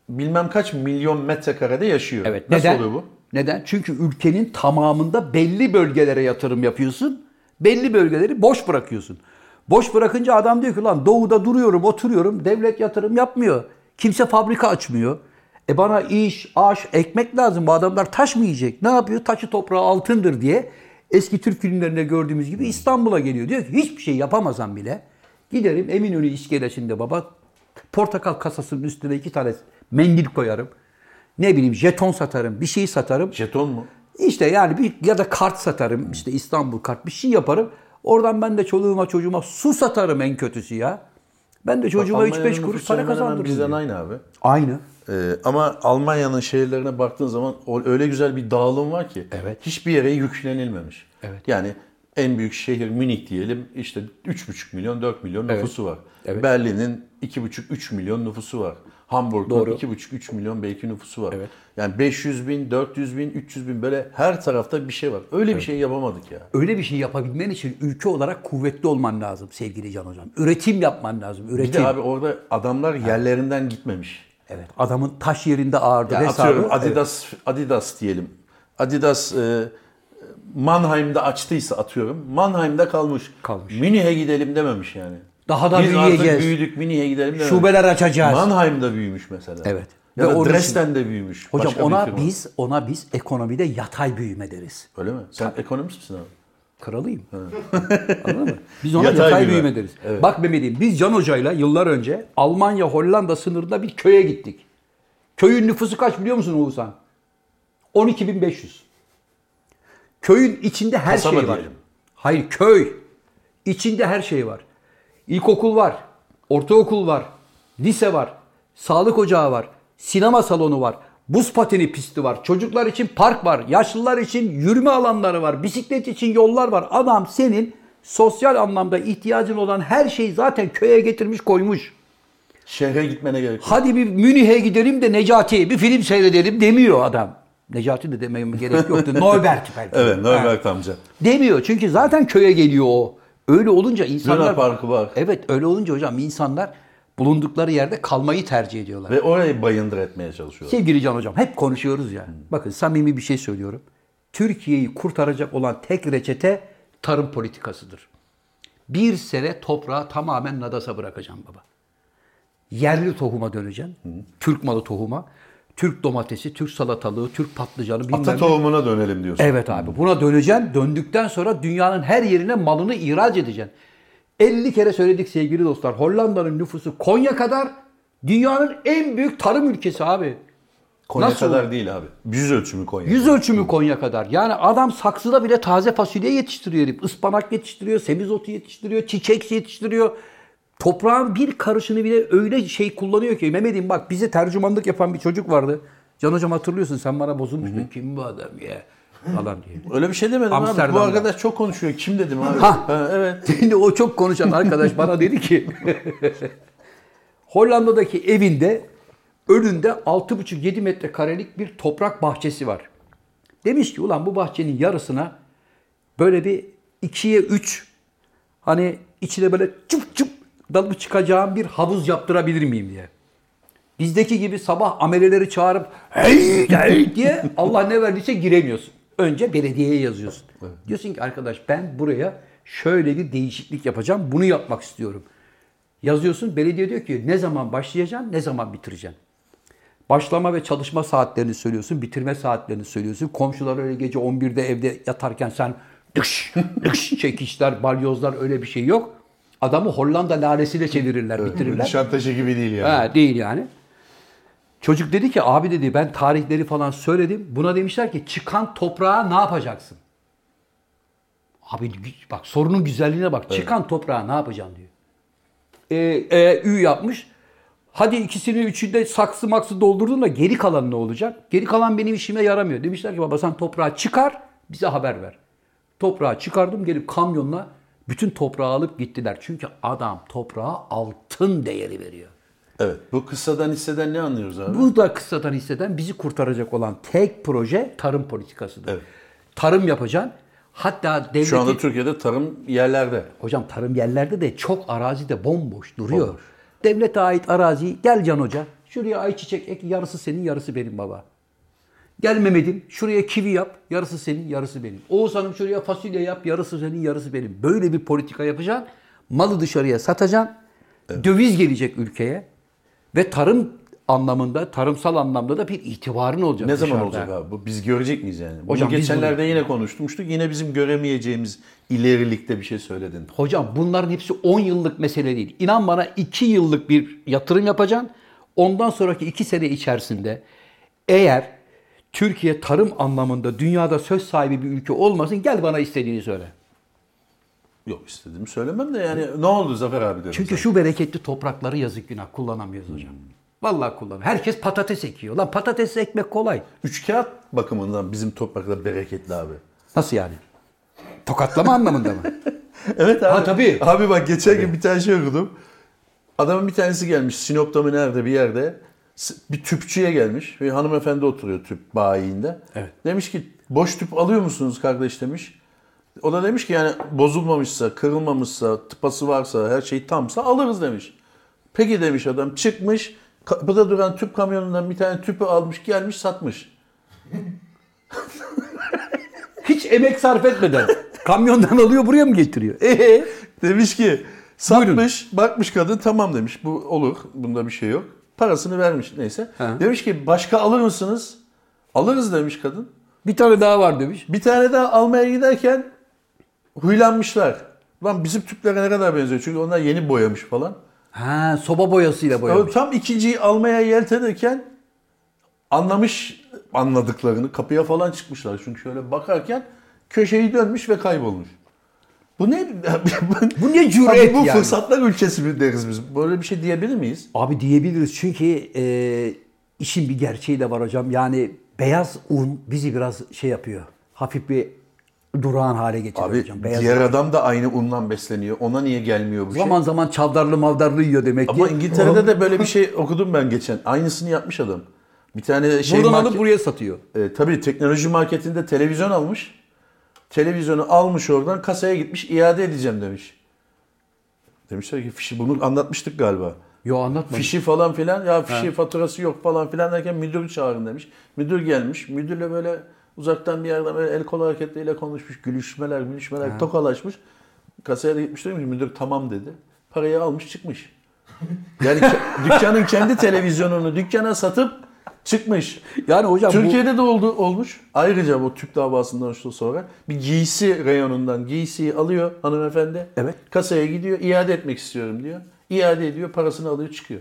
bilmem kaç milyon metrekarede yaşıyor. Evet. Nasıl Neden? oluyor bu? Neden? Çünkü ülkenin tamamında belli bölgelere yatırım yapıyorsun. Belli bölgeleri boş bırakıyorsun. Boş bırakınca adam diyor ki lan doğuda duruyorum, oturuyorum. Devlet yatırım yapmıyor. Kimse fabrika açmıyor. E bana iş, aş, ekmek lazım. Bu adamlar taş mı yiyecek? Ne yapıyor? Taşı toprağı altındır diye. Eski Türk filmlerinde gördüğümüz gibi İstanbul'a geliyor. Diyor ki hiçbir şey yapamazsam bile giderim Eminönü iskelesinde baba portakal kasasının üstüne iki tane mendil koyarım. Ne bileyim jeton satarım, bir şey satarım. Jeton mu? İşte yani bir ya da kart satarım. işte İstanbul kart bir şey yaparım. Oradan ben de çoluğuma çocuğuma su satarım en kötüsü ya. Ben de çocuğuma Almanya'nın 3-5 kuruş para kazandırırım. Bizden diyor. aynı abi. Aynı. Ee, ama Almanya'nın şehirlerine baktığın zaman öyle güzel bir dağılım var ki Evet. hiçbir yere yüklenilmemiş. Evet. Yani en büyük şehir Münih diyelim işte 3,5 milyon 4 milyon Evet. nüfusu var. Evet. Berlin'in 2,5-3 milyon nüfusu var. Hamburg'un Doğru. 2,5-3 milyon belki nüfusu var. Evet. Yani 500 bin, 400 bin, 300 bin böyle her tarafta bir şey var. Öyle bir şey yapamadık ya. Öyle bir şey yapabilmen için ülke olarak kuvvetli olman lazım sevgili Can Hocam. Üretim yapman lazım. Bir Üretim. de abi orada adamlar yerlerinden gitmemiş. Evet. Adamın taş yerinde ağırdı Ya hesabı. atıyorum Evet. Adidas Adidas diyelim. Adidas e, Mannheim'da açtıysa atıyorum. Mannheim'da kalmış. Kalmış. Münih'e gidelim dememiş yani. Daha da Biz büyüyeceğiz. artık büyüdük Münih'e gidelim dememiş. Şubeler açacağız. Mannheim'da büyümüş mesela. Evet. Ya Ve da için- Dresden'de büyümüş. Hocam Başka bir ona firma. biz ona biz ekonomide yatay büyüme deriz. Öyle mi? Sen ekonomist misin abi? Kralıyım. [LAUGHS] Anladın mı? Biz ona Yatay yatay, büyüme. büyüme deriz. Bak Mehmet'im biz Can Hoca'yla yıllar önce Almanya Hollanda sınırında bir köye gittik. Köyün nüfusu kaç biliyor musun Oğuzhan? 12.500. Köyün içinde her Kasaba şey var. diyelim. Hayır köy. İçinde her şey var. İlkokul var. Ortaokul var. lise var, sağlık ocağı var, sinema salonu var, buz pateni pisti var, çocuklar için park var, yaşlılar için yürüme alanları var, bisiklet için yollar var. Adam senin sosyal anlamda ihtiyacın olan her şeyi zaten köye getirmiş koymuş. Şehre gitmene gerek yok. Hadi bir Münih'e gidelim de Necati bir film seyredelim demiyor adam. Necati de demeye gerek yoktu. [LAUGHS] Norbert belki. Evet, Ha. Norbert amca. Demiyor çünkü zaten köye geliyor o. Öyle olunca insanlar... Luna Parkı var. Evet öyle olunca hocam insanlar bulundukları yerde kalmayı tercih ediyorlar. Ve orayı bayındır etmeye çalışıyor. Sevgili Can Hocam hep konuşuyoruz ya. Bakın samimi bir şey söylüyorum. Türkiye'yi kurtaracak olan tek reçete tarım politikasıdır. Bir sene toprağı tamamen nadasa bırakacağım baba. Yerli tohuma döneceğim. Türk malı tohuma. Türk domatesi, Türk salatalığı, Türk patlıcanı bilmem Ata ne. tohumuna dönelim diyorsun. Evet abi buna döneceksin. Döndükten sonra dünyanın her yerine malını ihraç edeceksin. 50 kere söyledik sevgili dostlar. Hollanda'nın nüfusu Konya kadar dünyanın en büyük tarım ülkesi abi. Konya Nasıl kadar olur? değil abi. Yüz ölçümü Konya. Yüz ölçümü Konya kadar. Yani adam saksıda bile taze fasulye yetiştiriyor herif. Ispanak yetiştiriyor, semizotu yetiştiriyor, çiçek yetiştiriyor. Toprağın bir karışını bile öyle şey kullanıyor ki. Mehmet'im bak bize tercümanlık yapan bir çocuk vardı. Can hocam hatırlıyorsun sen bana bozulmuştun. Kim bu adam ya? Falan diye. Öyle bir şey demedim abi. Bu arkadaş çok konuşuyor. Kim dedim abi? Ha. Ha, evet. [LAUGHS] Şimdi o çok konuşan arkadaş bana dedi ki [LAUGHS] Hollanda'daki evinde önünde 6,5-7 metrekarelik bir toprak bahçesi var. Demiş ki ulan bu bahçenin yarısına böyle bir 2'ye 3 hani içine böyle çıp çıp dalıp çıkacağım bir havuz yaptırabilir miyim diye. Bizdeki gibi sabah ameleleri çağırıp hey, hey diye Allah ne verdiyse giremiyorsun. Önce belediyeye yazıyorsun. Diyorsun ki arkadaş ben buraya şöyle bir değişiklik yapacağım. Bunu yapmak istiyorum. Yazıyorsun. Belediye diyor ki ne zaman başlayacaksın, ne zaman bitireceksin. Başlama ve çalışma saatlerini söylüyorsun, bitirme saatlerini söylüyorsun. Komşular öyle gece 11'de evde yatarken sen dış dış çekişler, balyozlar öyle bir şey yok. Adamı Hollanda lalesiyle çevirirler, bitirirler. Nişantaşı gibi değil yani. Ha, değil yani. Çocuk dedi ki abi dedi ben tarihleri falan söyledim. Buna demişler ki çıkan toprağa ne yapacaksın? Abi bak sorunun güzelliğine bak. Çıkan toprağa ne yapacaksın diyor. E, e, ü yapmış. Hadi ikisini üçünde saksı maksı doldurdun da geri kalan ne olacak? Geri kalan benim işime yaramıyor. Demişler ki baba sen toprağı çıkar bize haber ver. Toprağı çıkardım gelip kamyonla bütün toprağı alıp gittiler. Çünkü adam toprağa altın değeri veriyor. Evet. Bu kıssadan hisseden ne anlıyoruz abi? Bu da kısadan hisseden bizi kurtaracak olan tek proje tarım politikasıdır. Evet. Tarım yapacaksın. Hatta devleti... Şu anda Türkiye'de tarım yerlerde. Hocam tarım yerlerde de çok arazide bomboş duruyor. Devlete ait araziyi gel Can Hoca. Şuraya ayçiçek ek yarısı senin yarısı benim baba. Gel Mehmet'im şuraya kivi yap yarısı senin yarısı benim. Oğuz Hanım şuraya fasulye yap yarısı senin yarısı benim. Böyle bir politika yapacaksın. Malı dışarıya satacaksın. Döviz gelecek ülkeye. Ve tarım anlamında, tarımsal anlamda da bir itibarın olacak. Ne zaman dışarıda. olacak abi? Bu biz görecek miyiz yani? Bunu Hocam biz geçenlerde yine konuşmuştuk. Yine bizim göremeyeceğimiz ilerilikte bir şey söyledin. Hocam bunların hepsi 10 yıllık mesele değil. İnan bana 2 yıllık bir yatırım yapacaksın. Ondan sonraki 2 sene içerisinde eğer Türkiye tarım anlamında dünyada söz sahibi bir ülke olmasın gel bana istediğini söyle. Yok istediğimi söylemem de yani ne oldu Zafer abi. Çünkü şu bereketli toprakları yazık günah kullanamıyoruz hocam. Vallahi kullanamıyor. Herkes patates ekiyor. Lan patates ekmek kolay. Üç kağıt bakımından bizim topraklar bereketli abi. Nasıl yani? Tokatlama [LAUGHS] anlamında mı? Evet abi. Ha, tabii. Abi bak geçen gün bir tane şey okudum. Adamın bir tanesi gelmiş Sinop'ta mı nerede bir yerde. Bir tüpçüye gelmiş. Bir hanımefendi oturuyor tüp bayiinde. Evet. Demiş ki boş tüp alıyor musunuz kardeş demiş. O da demiş ki yani bozulmamışsa, kırılmamışsa, tıpası varsa, her şey tamsa alırız demiş. Peki demiş adam çıkmış kapıda duran tüp kamyonundan bir tane tüpü almış gelmiş satmış. [LAUGHS] Hiç emek sarf etmeden. Kamyondan alıyor buraya mı getiriyor? [LAUGHS] Ee? Demiş ki satmış, bakmış kadın tamam demiş. Bu olur, bunda bir şey yok. Parasını vermiş neyse. Ha. Demiş ki başka alır mısınız? Alırız demiş kadın. Bir tane daha var demiş. Bir tane daha almaya giderken huylanmışlar. Lan bizim tüplere ne kadar benziyor çünkü onlar yeni boyamış falan. Ha, soba boyasıyla boyamış. Tam ikinciyi almaya yeltenirken anlamış anladıklarını kapıya falan çıkmışlar. Çünkü şöyle bakarken köşeyi dönmüş ve kaybolmuş. Bu ne? [LAUGHS] Bu ne cüret Abi bu yani? fırsatlar ülkesi mi deriz biz? Böyle bir şey diyebilir miyiz? Abi diyebiliriz çünkü e, işin bir gerçeği de var hocam. Yani beyaz un bizi biraz şey yapıyor. Hafif bir durağan hale getiriyor Abi hocam. Beyaz diğer un. adam da aynı undan besleniyor. Ona niye gelmiyor bu şey? zaman zaman çavdarlı mavdarlı yiyor demek ki. Ama İngiltere'de de böyle bir şey okudum ben geçen. Aynısını yapmış adam. Bir tane şey Buradan market- alıp buraya satıyor. E, tabii teknoloji marketinde televizyon almış. Televizyonu almış oradan kasaya gitmiş iade edeceğim demiş. Demişler ki fişi bunu anlatmıştık galiba. Yo anlatma. Fişi falan filan ya fişi faturası yok falan filan derken müdürü çağırın demiş. Müdür gelmiş. Müdürle böyle uzaktan bir yerden böyle el kol hareketleriyle konuşmuş. Gülüşmeler gülüşmeler tokalaşmış. Kasaya da gitmiş demiş müdür tamam dedi. Parayı almış çıkmış. [LAUGHS] Yani dükkanın kendi televizyonunu dükkana satıp çıkmış. Yani hocam bu Türkiye'de de oldu olmuş. Ayrıca bu Türk davasından sonra bir giysi reyonundan giysiyi alıyor hanımefendi. Evet. Kasaya gidiyor, iade etmek istiyorum diyor. İade ediyor, parasını alıyor, çıkıyor.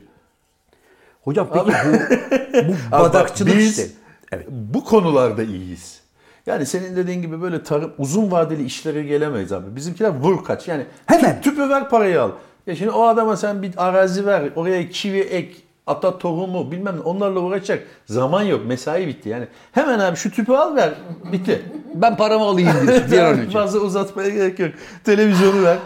hocam peki bu [LAUGHS] bu Abi bak, badakçılık biz işte. Evet. bu konularda iyiyiz. Yani senin dediğin gibi böyle tarım uzun vadeli işlere gelemeyiz abi. Bizimkiler vur kaç. Yani Hemen. tüp- tüpü ver parayı al. Ya şimdi o adama sen bir arazi ver. Oraya çivi ek, ata tohumu bilmem ne onlarla uğraşacak. Zaman yok. Mesai bitti yani. Hemen abi şu tüpü al ver. Bitti. Ben paramı alayım diyorsun bir an önce. Fazla uzatmaya gerek yok. Televizyonu ver.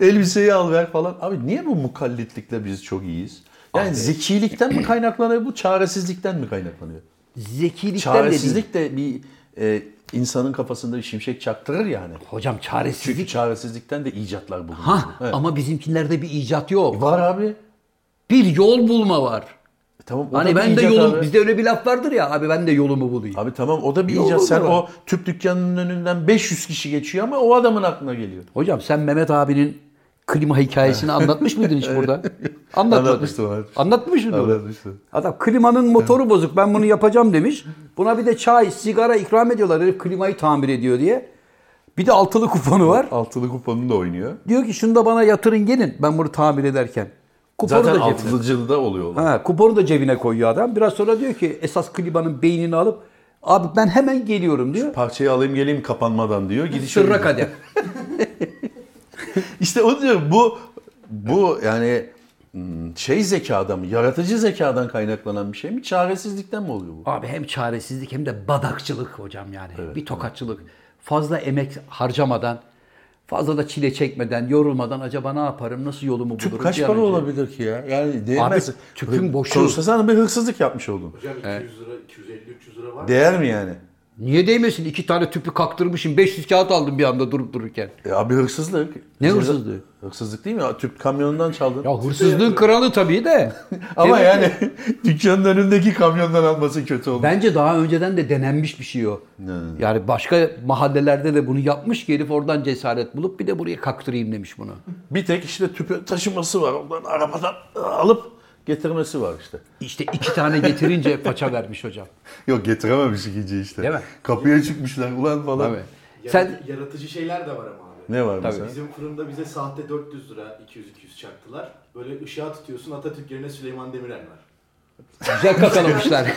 Elbiseyi al ver falan. Abi niye bu mukallitlikle biz çok iyiyiz? Yani zekilikten mi kaynaklanıyor bu? Çaresizlikten mi kaynaklanıyor? Zekilikten de. Çaresizlik de bir e, insanın kafasında bir şimşek çaktırır yani. Hocam Çünkü çaresizlik. çaresizlikten de icatlar bulunur. Ha Evet. ama bizimkilerde bir icat yok. Var abi. Bir yol bulma var. E tamam, o Hani ben de yolum, abi. bizde öyle bir laf vardır ya abi ben de yolumu bulayım. Abi tamam o da bir Yol icat. Sen var. o tüp dükkanının önünden 500 kişi geçiyor ama o adamın aklına geliyor. Hocam sen Mehmet abinin klima hikayesini [LAUGHS] anlatmış mıydın hiç burada? Anlatmıştım. Anlatmış mıydın? Anlatmıştım. Adam klimanın motoru bozuk ben bunu yapacağım demiş. Buna bir de çay, sigara ikram ediyorlar. Herif klimayı tamir ediyor diye. Bir de altılı kuponu var. Altılı kuponunu da oynuyor. Diyor ki şunu da bana yatırın gelin ben bunu tamir ederken. Kuponu Zaten da cebine. altılıcılı da oluyor. olay. Ha, kuponu da cebine koyuyor adam. Biraz sonra diyor ki esas klimanın beynini alıp abi ben hemen geliyorum diyor. Parçayı alayım geleyim kapanmadan diyor. Gidişiyor. Sırra kadem. [LAUGHS] İşte o diyor bu bu yani hmm, şey zekadan mı, yaratıcı zekadan kaynaklanan bir şey mi? Çaresizlikten mi oluyor bu? Abi hem çaresizlik hem de badakçılık hocam yani. bir tokatçılık. Fazla emek harcamadan, fazla da çile çekmeden, yorulmadan acaba ne yaparım, nasıl yolumu bulurum? Tüp kaç para olabilir ki ya? Yani değmez. Abi, tüpün boşu- Sonuçta sen bir hırsızlık yapmış oldun. Hocam 200 lira, 250-300 lira var. Değer mi yani? Niye değmesin? İki tane tüpü kaktırmışım. 500 kağıt aldım bir anda durup dururken. E abi hırsızlık. Ne Ceza- hırsızlığı? Hırsızlık değil mi? Tüp kamyonundan çaldın. Ya hırsızlığın kralı tabii de. [LAUGHS] Ama Evet. yani [LAUGHS] dükkanın önündeki kamyondan alması kötü oldu. Bence daha önceden de denenmiş bir şey o. Yani başka mahallelerde de bunu yapmış ki herif oradan cesaret bulup bir de buraya kaktırayım demiş bunu. Bir tek işte tüpü taşıması var. Ondan arabadan alıp getirmesi var işte. İşte iki tane getirince [LAUGHS] paça vermiş hocam. Yok getirememiş ikinci işte. Değil mi? Kapıya çıkmışlar ulan falan. Tabii. Sen... Yaratıcı şeyler de var ama abi. Ne var mesela? Bizim fırında bize sahte 400 lira 200-200 çaktılar. Böyle ışığa tutuyorsun Atatürk yerine Süleyman Demirel var. Güzel kakalamışlar. [LAUGHS]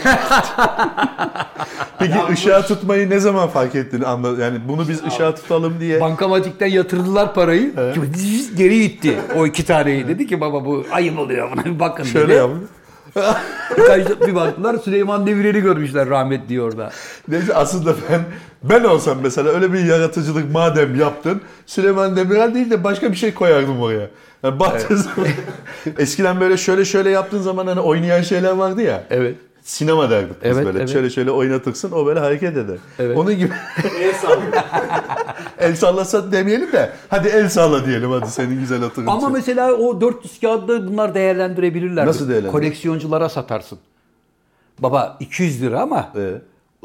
Peki Ya bu- ışığa tutmayı ne zaman fark ettin? Anla, yani bunu biz ışığa tutalım diye. Bankamatikten yatırdılar parayı. Geri gitti o iki taneyi. Dedi ki baba bu ayıp oluyor buna bir bakın Şöyle dedi. Birkaç- bir baktılar Süleyman Demirel'i görmüşler rahmetli orada. Neyse aslında ben ben olsam mesela öyle bir yaratıcılık madem yaptın Süleyman Demirel değil de başka bir şey koyardım oraya. Yani baktığın zaman eskiden böyle şöyle şöyle yaptığın zaman hani oynayan şeyler vardı ya. Evet. Sinema derdik biz Evet, böyle. evet. Şöyle şöyle oynatırsın o böyle hareket eder. Evet. Onun gibi [LAUGHS] El sallıyor. [LAUGHS] el sallasa demeyelim de hadi el salla diyelim hadi senin güzel hatırın Ama için. mesela o 400 kağıdı bunlar değerlendirebilirler. Nasıl değerlendirir? Koleksiyonculara satarsın. Baba 200 lira ama Ee?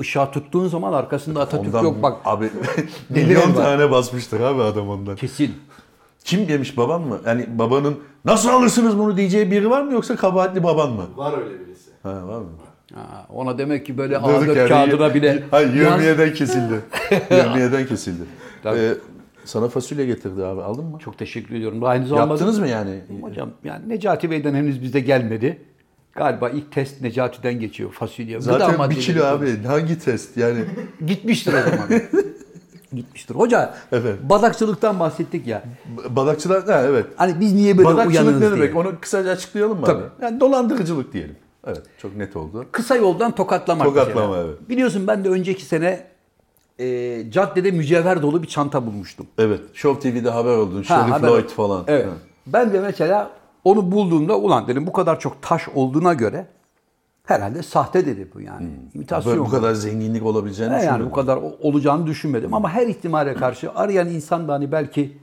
ışığa tuttuğun zaman arkasında Atatürk Ondan yok bak. Abi [LAUGHS] milyon tane basmıştır abi adam ondan. Kesin. Kim demiş baban mı? Yani babanın nasıl alırsınız bunu diyeceği biri var mı yoksa kabahatli baban mı? Var öyle birisi. Ha var mı? Ha, ona demek ki böyle Durduk A4 yerde kağıdına bile. Hayır yövmiyeden kesildi. [LAUGHS] yövmiyeden kesildi. Tabii. Ee, sana fasulye getirdi abi aldın mı? Çok teşekkür ediyorum. Aynı zamanda Yaptınız mı yani? Hocam yani Necati Bey'den henüz bizde gelmedi. Galiba ilk test Necati'den geçiyor fasulye. Zaten bir kilo abi hangi test yani? [LAUGHS] Gitmiştir o zaman. [LAUGHS] gitmiştir. Hoca Evet. badakçılıktan bahsettik ya. Badakçılar ha evet. Hani biz niye böyle Badakçılık uyanığız ne demek? diye. Onu kısaca açıklayalım mı Tabii. abi? Yani dolandırıcılık diyelim. Evet çok net oldu. Kısa yoldan tokatlamak. Tokatlama, evet. Biliyorsun ben de önceki sene e, caddede mücevher dolu bir çanta bulmuştum. Evet. Show TV'de haber oldun. Ha, Shirley haber- falan. Evet. Ha. Ben de mesela onu bulduğumda ulan dedim bu kadar çok taş olduğuna göre herhalde sahte dedi bu yani. İmitasyon. Böyle bu kadar zenginlik olabileceğini He yani bu kadar olacağını düşünmedim ama her ihtimale karşı arayan insan da hani belki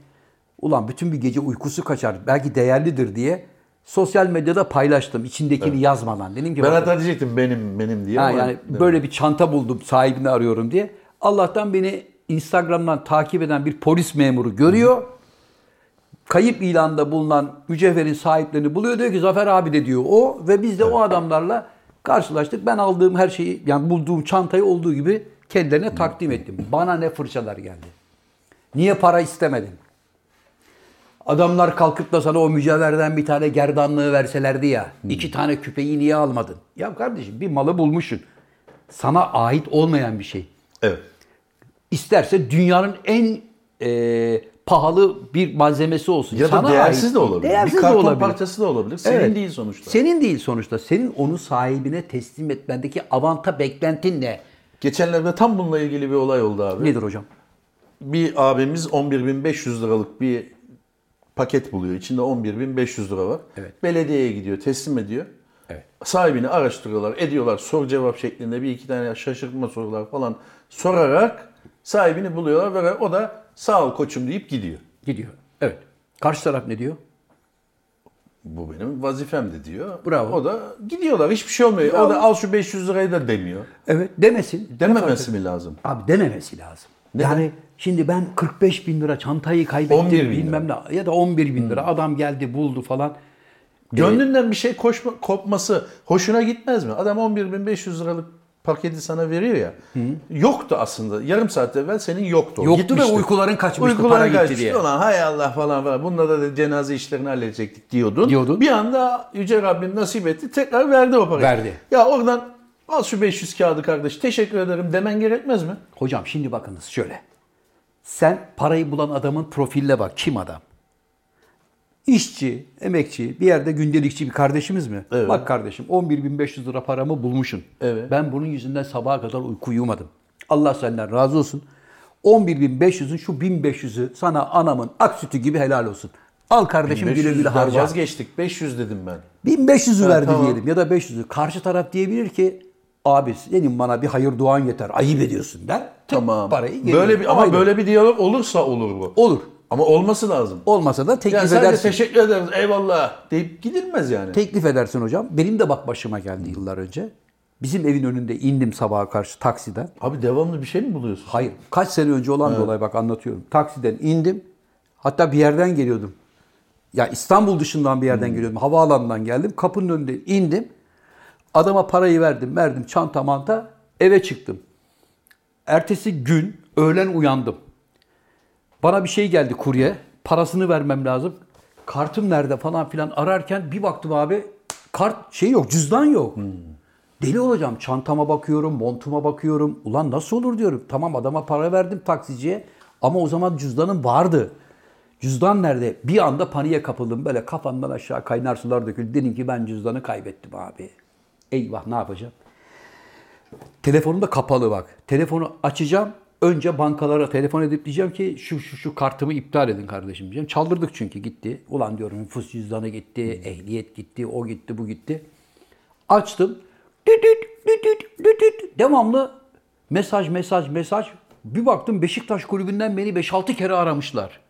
ulan bütün bir gece uykusu kaçar belki değerlidir diye sosyal medyada paylaştım içindekini yazmadan. Dedim ki Ben hatta diyecektim benim benim diye ha, yani böyle bir çanta buldum sahibini arıyorum diye. Allah'tan beni Instagram'dan takip eden bir polis memuru görüyor. Kayıp ilanda bulunan mücevherin sahiplerini buluyor. Diyor ki Zafer abi de diyor o ve biz de o adamlarla karşılaştık. Ben aldığım her şeyi yani bulduğum çantayı olduğu gibi kendilerine takdim ettim. Bana ne fırçalar geldi. Niye para istemedin? Adamlar kalkıp da sana o mücevherden bir tane gerdanlığı verselerdi ya. iki tane küpeyi niye almadın? Ya kardeşim bir malı bulmuşsun. Sana ait olmayan bir şey. Evet. İsterse dünyanın en e, pahalı bir malzemesi olsun. Ya da Sana değersiz ait de olabilir. Değersiz bir de karton olabilir. parçası da olabilir. Senin Evet. değil sonuçta. Senin değil sonuçta. Senin onu sahibine teslim etmendeki avanta beklentin ne? Geçenlerde tam bununla ilgili bir olay oldu abi. Nedir hocam? Bir abimiz 11.500 liralık bir paket buluyor. İçinde 11.500 lira var. Evet. Belediyeye gidiyor, teslim ediyor. Evet. Sahibini araştırıyorlar, ediyorlar. Soru cevap şeklinde bir iki tane şaşırtma sorular falan sorarak sahibini buluyorlar ve o da sağ ol koçum deyip gidiyor. Gidiyor. Evet. Karşı taraf ne diyor? Bu benim vazifemdi diyor. Bravo. O da gidiyorlar hiçbir şey olmuyor. O da al şu 500 lirayı da demiyor. Evet. Demesin. Dememesi mi lazım? Abi dememesi lazım. Neden? Yani şimdi ben 45 bin lira çantayı kaybettim 11 bin bilmem ne ya da 11 bin lira adam geldi buldu falan. Gönlünden bir şey koşma, kopması hoşuna gitmez mi? Adam 11.500 liralık paketi sana veriyor ya. Yoktu aslında. Yarım saat evvel senin yoktu. Yoktu ve Gitmişti. uykuların kaçmıştı, Uykuların para gitti kaçmıştı. diye. Ulan hay Allah falan falan. Bununla da cenaze işlerini halledecektik diyordun. Diyordun. Bir anda Yüce Rabbim nasip etti. Tekrar verdi o parayı. Verdi. Ya oradan al şu 500 kağıdı kardeş. Teşekkür ederim demen gerekmez mi? Hocam şimdi bakınız şöyle. Sen parayı bulan adamın profiline bak. Kim adam? İşçi, emekçi, bir yerde gündelikçi bir kardeşimiz mi? Evet. Bak kardeşim 11.500 lira paramı bulmuşsun. Evet. Ben bunun yüzünden sabaha kadar uyku uyumadım. Allah senden razı olsun. 11.500'ün şu 1.500'ü sana anamın ak sütü gibi helal olsun. Al kardeşim güle 500 güle harca. vazgeçtik. 500 dedim ben. 1500'ü verdi tamam. diyelim ya da 500'ü. Karşı taraf diyebilir ki abi senin bana bir hayır duan yeter. Ayıp ediyorsun der. Tık Tamam. Parayı böyle bir ama Aynen. böyle bir diyalog olursa olur bu. olur. Ama olması lazım. Olmasa da teklif Yani sadece edersin. teşekkür ederiz eyvallah deyip gidilmez yani. Teklif edersin hocam. Benim de bak başıma geldi yıllar önce. Bizim evin önünde indim sabaha karşı taksiden. Abi devamlı bir şey mi buluyorsun? Hayır. Kaç sene önce olan bir olay bak anlatıyorum. Taksiden indim. Hatta bir yerden geliyordum. Ya İstanbul dışından bir yerden geliyordum. Havaalanından geldim. Kapının önünde indim. Adama parayı verdim. Verdim çanta manta. Eve çıktım. Ertesi gün öğlen uyandım. Bana bir şey geldi kurye. Parasını vermem lazım. Kartım nerede falan filan ararken bir baktım abi kart şey yok, cüzdan yok. Deli olacağım. Çantama bakıyorum, montuma bakıyorum. Ulan nasıl olur diyorum. Tamam adama para verdim taksiciye ama o zaman cüzdanım vardı. Cüzdan nerede? Bir anda paniğe kapıldım. Böyle kafamdan aşağı kaynar sular döküldü. Dedim ki ben cüzdanı kaybettim abi. Eyvah ne yapacağım? Telefonum da kapalı bak. Telefonu açacağım. Önce bankalara telefon edip diyeceğim ki şu şu şu kartımı iptal edin kardeşim diyeceğim. Çaldırdık çünkü gitti. Ulan diyorum nüfus cüzdanı gitti, ehliyet gitti, o gitti, bu gitti. Açtım. Düt düt, düt düt, düt düt. Devamlı mesaj mesaj mesaj. Bir baktım Beşiktaş kulübünden beni 5-6 kere aramışlar.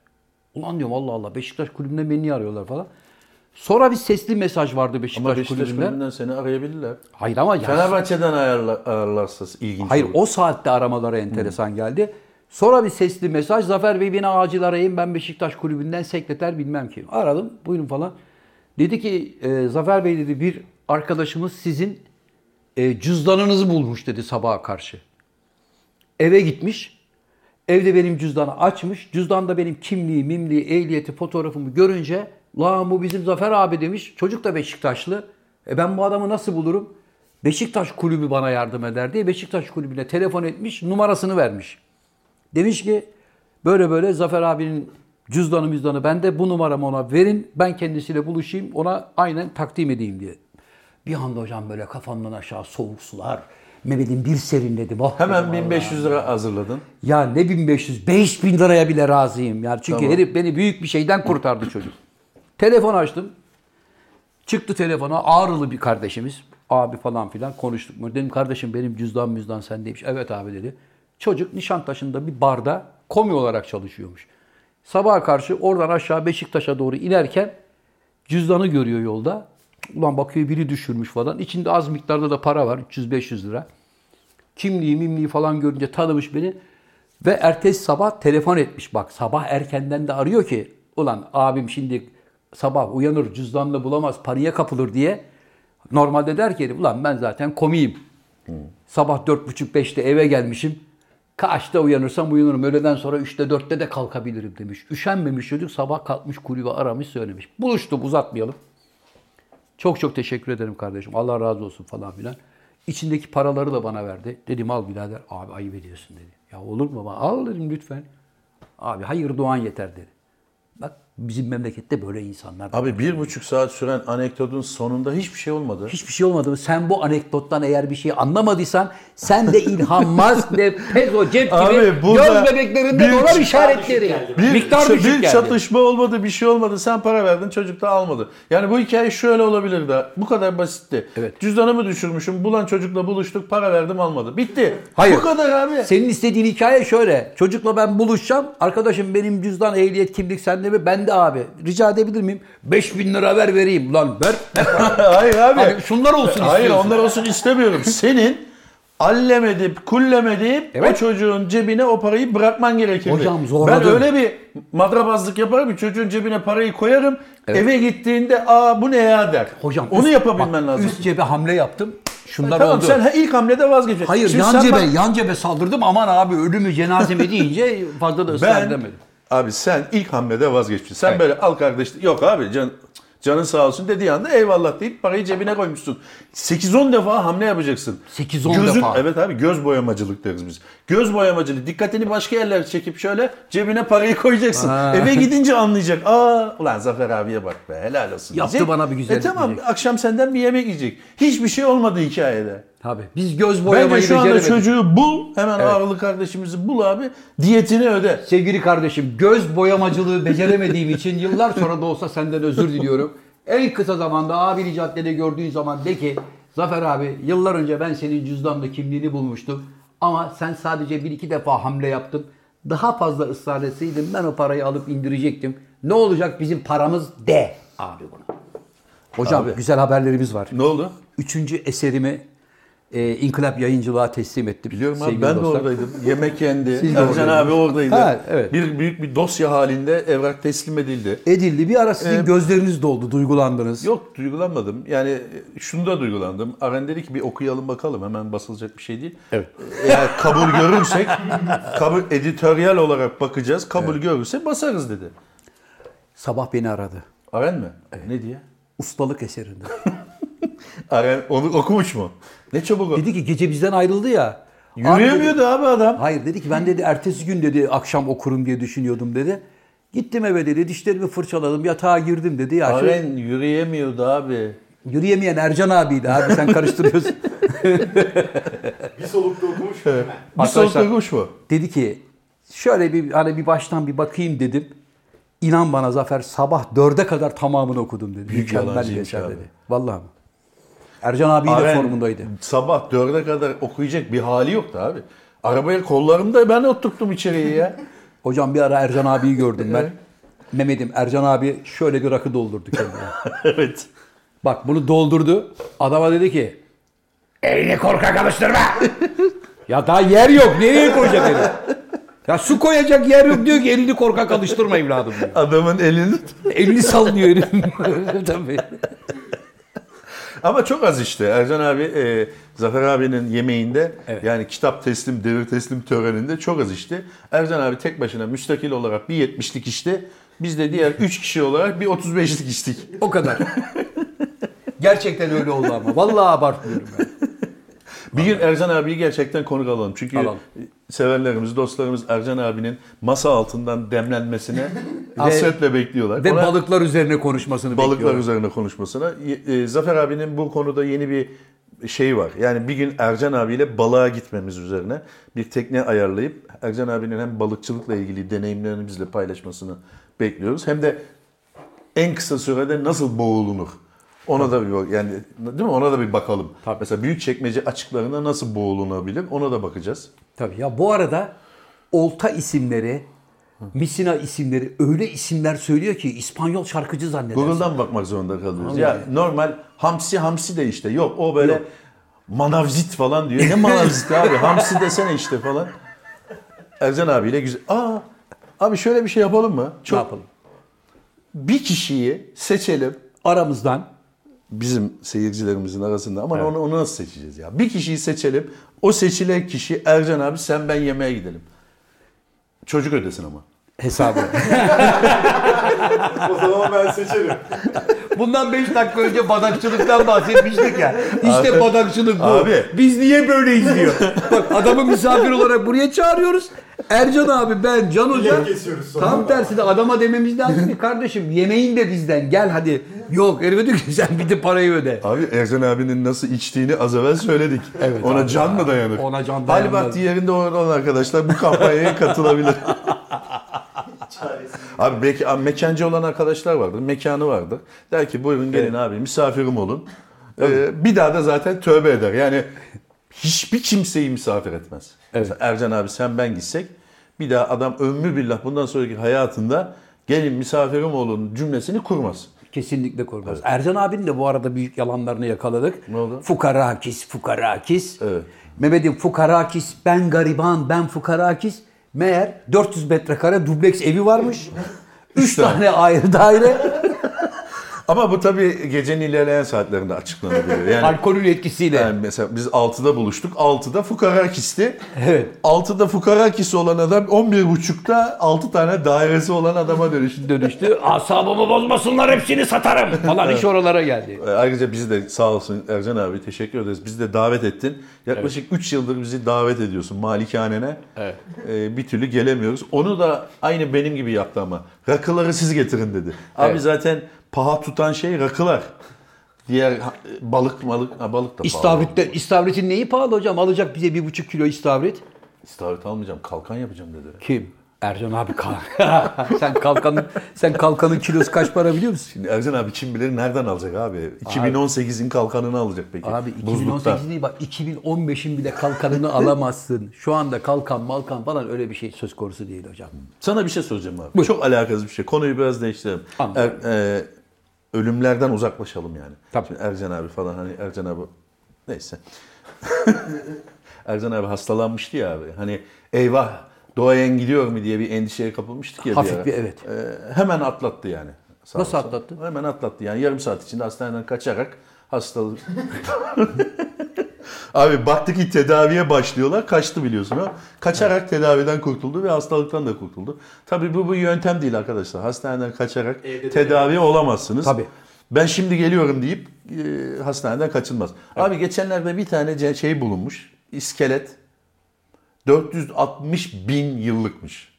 Ulan diyorum Allah Allah Beşiktaş kulübünden beni niye arıyorlar falan. Sonra bir sesli mesaj vardı Beşiktaş, Ama Beşiktaş kulübünden. kulübünden seni arayabilirler. Hayır ama ya- Fenerbahçe'den ayarla, ayarlarsa ilginç Hayır olur. o saatte aramaları enteresan geldi. Sonra bir sesli mesaj Zafer Bey beni acil arayın ben Beşiktaş kulübünden sekreter bilmem kim. Aradım buyurun falan. Dedi ki e, Zafer Bey dedi bir arkadaşımız sizin e, cüzdanınızı bulmuş dedi sabaha karşı. Eve gitmiş. Evde benim cüzdanı açmış. Cüzdanda benim kimliği, mimliği, ehliyeti, fotoğrafımı görünce la bu bizim Zafer abi demiş. Çocuk da Beşiktaşlı. E ben bu adamı nasıl bulurum? Beşiktaş kulübü bana yardım eder diye Beşiktaş kulübüne telefon etmiş, numarasını vermiş. Demiş ki böyle böyle Zafer abinin cüzdanı müzdanı bende bu numaramı ona verin. Ben kendisiyle buluşayım ona aynen takdim edeyim diye. Bir anda hocam böyle kafamdan aşağı soğuk sular. Mehmet'in bir serinledim. Oh Hemen dedim, 1500 lira hazırladın. ya ne 1500, 5000 liraya bile razıyım. Yani çünkü Tamam. herif beni büyük bir şeyden kurtardı çocuk. Telefon açtım. Çıktı telefona ağrılı bir kardeşimiz. Abi falan filan konuştuk. Dedim kardeşim benim cüzdan müzdan sendeymiş. Evet abi dedi. Çocuk Nişantaşı'nda bir barda komi olarak çalışıyormuş. Sabaha karşı oradan aşağı Beşiktaş'a doğru inerken cüzdanı görüyor yolda. Ulan bakıyor biri düşürmüş falan. İçinde az miktarda da para var. 300-500 lira. Kimliği mimliği falan görünce tanımış beni. Ve ertesi sabah telefon etmiş. Bak sabah erkenden de arıyor ki ulan abim şimdi sabah uyanır cüzdanını bulamaz paniğe kapılır diye. Normalde der ki ulan ben zaten komiyim. Sabah dört buçuk beşte eve gelmişim. Kaçta uyanırsam uyanırım. Öğleden sonra üçte dörtte de kalkabilirim demiş. Üşenmemiş çocuk sabah kalkmış kulübe aramış söylemiş. Buluştuk uzatmayalım. Çok çok teşekkür ederim kardeşim. Allah razı olsun falan filan. İçindeki paraları da bana verdi. Dedim al birader. Abi ayıp ediyorsun dedi. Ya olur mu? Al dedim lütfen. Abi hayır duan yeter dedi. Bizim memlekette böyle insanlar. var. Abi bir buçuk saat süren anekdotun sonunda hiçbir şey olmadı. Hiçbir şey olmadı mı? Sen bu anekdottan eğer bir şey anlamadıysan sen de İlhan Musk ve Pezo cep gibi Abi göz bebeklerinde bir- dolar işaretleri. geldi. Bir, Miktar bir düşük geldi. çatışma olmadı, bir şey olmadı. Sen para verdin, çocuk da almadı. Yani bu hikaye şöyle olabilirdi. Bu kadar basitti. Evet. Cüzdanımı düşürmüşüm, bulan çocukla buluştuk, para verdim almadı. Bitti. Hayır. Bu kadar abi. Senin istediğin hikaye şöyle. Çocukla ben buluşacağım. Arkadaşım benim cüzdan, ehliyet, kimlik sende mi? Bende abi. Rica edebilir miyim? 5000 lira ver vereyim. Lan ver. [LAUGHS] Hayır abi. Abi şunlar olsun Hayır istiyorsun. onlar olsun istemiyorum. Senin allem edip kullem edip Evet. o çocuğun cebine o parayı bırakman gerekirdi. Hocam zorladım. Ben öyle bir madrabazlık yaparım ki çocuğun cebine parayı koyarım. Eve gittiğinde aa bu ne ya der. Hocam Onu üst- yapabilmen bak, lazım. Üst cebe hamle yaptım. Şunlar tamam oldu. sen ilk hamlede vazgeçin. Hayır Şimdi yan cebe, bak- yan cebe saldırdım. Aman abi ölümü cenazeme deyince fazla da ısrar ben edemedim. Abi sen ilk hamlede vazgeçtin. Sen Evet. böyle al kardeş yok abi can canın sağ olsun dediği anda eyvallah deyip parayı cebine koymuşsun. 8-10 defa hamle yapacaksın. 8-10 Gözün- defa. Evet abi göz boyamacılık deriz biz. Göz boyamacılık. Dikkatini başka yerlere çekip şöyle cebine parayı koyacaksın. Ha. Eve gidince anlayacak. Aa ulan Zafer abiye bak be helal olsun. Yaptı diyecek. bana bir güzellik E tamam diyecek. akşam senden bir yemek yiyecek. Hiçbir şey olmadı hikayede. Tabii. Biz göz boyamayı Bence şu anda beceremedik. çocuğu bul. Hemen ağırlı kardeşimizi bul abi. Diyetini öde. Sevgili kardeşim göz boyamacılığı beceremediğim için yıllar sonra da olsa senden özür diliyorum. En kısa zamanda abini caddede gördüğün zaman de ki Zafer abi yıllar önce ben senin cüzdanla kimliğini bulmuştum. Ama sen sadece bir iki defa hamle yaptın. Daha fazla ısrar etseydin ben o parayı alıp indirecektim. Ne olacak bizim paramız de abi buna. Hocam Abi. güzel haberlerimiz var. Ne oldu? Üçüncü eserimi e, İnkılap Yayıncılığa teslim ettim. Biliyorum abi ben dostlar. de oradaydım. Yemek yendi. Siz Ercan abi oradaydı. Ha, evet. Bir büyük bir dosya halinde evrak teslim edildi. Edildi. Bir ara sizin Ee, gözleriniz doldu, duygulandınız. Yok duygulanmadım. Yani e, şunu da duygulandım. Aren dedi ki bir okuyalım bakalım. Hemen basılacak bir şey değil. Evet. Eğer kabul görürsek, kabul editoryal olarak bakacağız. Kabul görürse basarız dedi. Sabah beni aradı. Aren mi? Ne diye? Ustalık eserinde. [LAUGHS] Aren onu okumuş mu? Ne çabuk o. dedi ki gece bizden ayrıldı ya. Abi Yürüyemiyordu abi adam. dedi- hayır dedi ki ben dedi ertesi gün dedi akşam okurum diye düşünüyordum dedi. Gittim eve dedi dişlerimi fırçaladım yatağa girdim dedi. Ya Aren yürüyemiyordu abi. yürüyemeyen Ercan abiydi abi sen karıştırıyorsun. [LAUGHS] Bir solukta okumuş hemen. Bir solukta kuş mu? dedi ki şöyle bir hani bir baştan bir bakayım dedim. İnan bana Zafer sabah dörde kadar tamamını okudum dedi. Büyük Mükemmel abi. dedi. Vallahi mi? Ercan abi de formundaydı. Sabah dörde kadar okuyacak bir hali yoktu abi. Arabaya kollarımda ben oturttum içeriye ya. [LAUGHS] Hocam bir ara Ercan abiyi gördüm ben. Mehmet'im Ercan abi şöyle bir rakı doldurdu kendine. [LAUGHS] evet. Bak bunu doldurdu. Adama dedi ki elini korkak alıştırma. [LAUGHS] ya daha yer yok. Nereye koyacak eli? Ya su koyacak yer yok diyor ki elini korkak alıştırma evladım diyor. Adamın elini Elini sallıyor. Tabii. Ama çok az işte. Ercan abi e, Zafer abinin yemeğinde Evet. yani kitap teslim, devir teslim töreninde çok az içti. Ercan abi tek başına müstakil olarak bir 70'lik içti. Biz de diğer 3 kişi olarak bir 35'lik içtik. O kadar. [LAUGHS] Gerçekten öyle oldu ama. Vallahi abartmıyorum ben. Bir gün Ercan abiyi gerçekten konuk alalım. Çünkü Alalım. severlerimiz, dostlarımız Ercan abinin masa altından demlenmesine [LAUGHS] hasretle bekliyorlar. Ve Ona- balıklar üzerine konuşmasını balıklar bekliyorum. üzerine konuşmasına. Y- e, Zafer abinin bu konuda yeni bir şey var. Yani bir gün Ercan abiyle balığa gitmemiz üzerine bir tekne ayarlayıp Ercan abinin hem balıkçılıkla ilgili deneyimlerini bizle paylaşmasını bekliyoruz. Hem de en kısa sürede nasıl boğulunur? Ona da bir bak- yani değil mi? Ona da bir bakalım. Mesela büyük çekmece açıklarında nasıl boğulunabilir? Ona da bakacağız. Tabii ya bu arada olta isimleri, misina isimleri öyle isimler söylüyor ki İspanyol şarkıcı zannedersin. Google'dan bakmak zorunda kalıyoruz. Ya normal hamsi hamsi de işte yok o böyle manavzit falan diyor. Ne manavzit [LAUGHS] abi hamsi desene işte falan. Ercan abiyle güzel. Aa abi şöyle bir şey yapalım mı? Ne Çok yapalım? bir kişiyi seçelim Aramızdan bizim seyircilerimizin arasında ama onu, onu nasıl seçeceğiz ya? Bir kişiyi seçelim. O seçilen kişi Ercan abi sen ben yemeğe gidelim. Çocuk ödesin ama. hesabı. [LAUGHS] O zaman ben seçerim. Bundan 5 dakika önce badakçılıktan bahsetmiştik ya. İşte badakçılık bu. Abi. Biz niye böyleyiz diyor. Bak adamı misafir olarak buraya çağırıyoruz. Ercan abi ben Can Hoca. Tam tersine adama dememiz lazım ki kardeşim yemeğin de bizden gel hadi. Yok herife diyor ki [LAUGHS] sen bir de parayı öde. Abi Ercan abinin nasıl içtiğini az evvel söyledik. [LAUGHS] Evet Ona abi. can mı dayanır? Ona can Hali dayanmaz. vakti yerinde olan arkadaşlar bu kampanyaya katılabilir. [LAUGHS] abi belki abi, mekancı olan arkadaşlar vardır. Mekanı vardır. Der ki buyurun gelin abi misafirim olun. Ee, bir daha da zaten tövbe eder. Yani hiçbir kimseyi misafir etmez. Mesela Ercan abi sen ben gitsek bir daha adam ömrü billah bundan sonraki hayatında gelin misafirim olun cümlesini kurmaz. Kesinlikle korkmaz. Ercan abinin de bu arada büyük yalanlarını yakaladık. Ne oldu? Fukarakis, fukarakis. Evet. Mehmet'im fukarakis, ben gariban, ben fukarakis. Meğer 400 metrekare dubleks evi varmış. 3 tane. tane ayrı daire. [LAUGHS] Ama bu tabii gecenin ilerleyen saatlerinde açıklanabiliyor. [LAUGHS] Yani Alkolün etkisiyle. Yani mesela biz 6'da buluştuk. 6'da fukarakisti. Evet. 6'da fukarakisi olan adam 11.30'da 6 tane dairesi olan adama dönüştü. [LAUGHS] dönüştü. Asabımı bozmasınlar hepsini satarım [LAUGHS] falan iş oralara geldi. Ee, Ayrıca bizi de sağ olsun Ercan abi teşekkür ederiz. Bizi de davet ettin. Yaklaşık 3 yıldır bizi davet ediyorsun malikanene. Evet. Ee, bir türlü gelemiyoruz. Onu da aynı benim gibi yaptı ama. Rakıları siz getirin dedi. Abi Evet. zaten paha tutan şey rakılar. Diğer balık malık ha, balık da pahalı. İstavrit'te, istavritin neyi pahalı hocam? Alacak bize bir buçuk kilo istavrit. İstavrit almayacağım kalkan yapacağım dedi. Kim? Ercan abi kalk. [LAUGHS] sen kalkanın sen kalkanın kilosu kaç para biliyor musun? Şimdi Ercan abi kim bilir nereden alacak abi? 2018'in kalkanını alacak peki. Abi Buzlukta. 2018 değil bak 2015'in bile kalkanını alamazsın. Şu anda kalkan malkan falan öyle bir şey söz konusu değil hocam. Sana bir şey soracağım abi. Çok alakasız bir şey. Konuyu biraz değiştirelim. Er- e, ölümlerden uzaklaşalım yani. Tabii. Şimdi Ercan abi falan hani Ercan abi neyse. [LAUGHS] Ercan abi hastalanmıştı ya abi. Hani eyvah doğayan gidiyor mu diye bir endişeye kapılmıştık ya Hafif bir, evet. E, hemen atlattı yani. Sağ Nasıl olsun. atlattı? Hemen atlattı yani yarım saat içinde hastaneden kaçarak hastalık [LAUGHS] Abi baktık ki tedaviye başlıyorlar. Kaçtı biliyorsun ha. Kaçarak tedaviden kurtuldu ve hastalıktan da kurtuldu. Tabii bu bu yöntem değil arkadaşlar. Hastaneden kaçarak Evde de tedavi olamazsınız. Tabii. Ben şimdi geliyorum deyip e, hastaneden kaçılmaz. Abi geçenlerde bir tane şey bulunmuş. İskelet 460 bin yıllıkmış.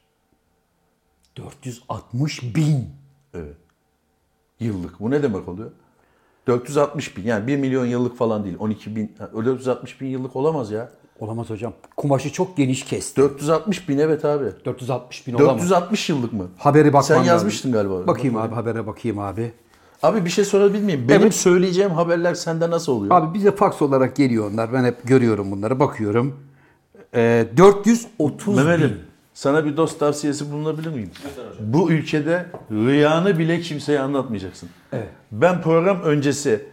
460 bin. Evet. Yıllık. Bu ne demek oluyor? 460 bin yani 1 milyon yıllık falan değil. 12 bin, ha, 460 bin yıllık olamaz ya. Olamaz hocam. Kumaşı çok geniş kesti. 460 bin evet abi. 460 bin olamaz. 460 yıllık mı? Haberi bakman Sen yazmıştın galiba. Bakayım abi habere bakayım abi. Abi bir şey sorabilir miyim? Benim Evet. söyleyeceğim haberler sende nasıl oluyor? Abi bize fax olarak geliyor onlar. Ben hep görüyorum bunları bakıyorum. Ee, 430 Mehmet'im bin. Sana bir dost tavsiyesi bulunabilir miyim? Bu ülkede rüyanı bile kimseye anlatmayacaksın. Evet. Ben program öncesi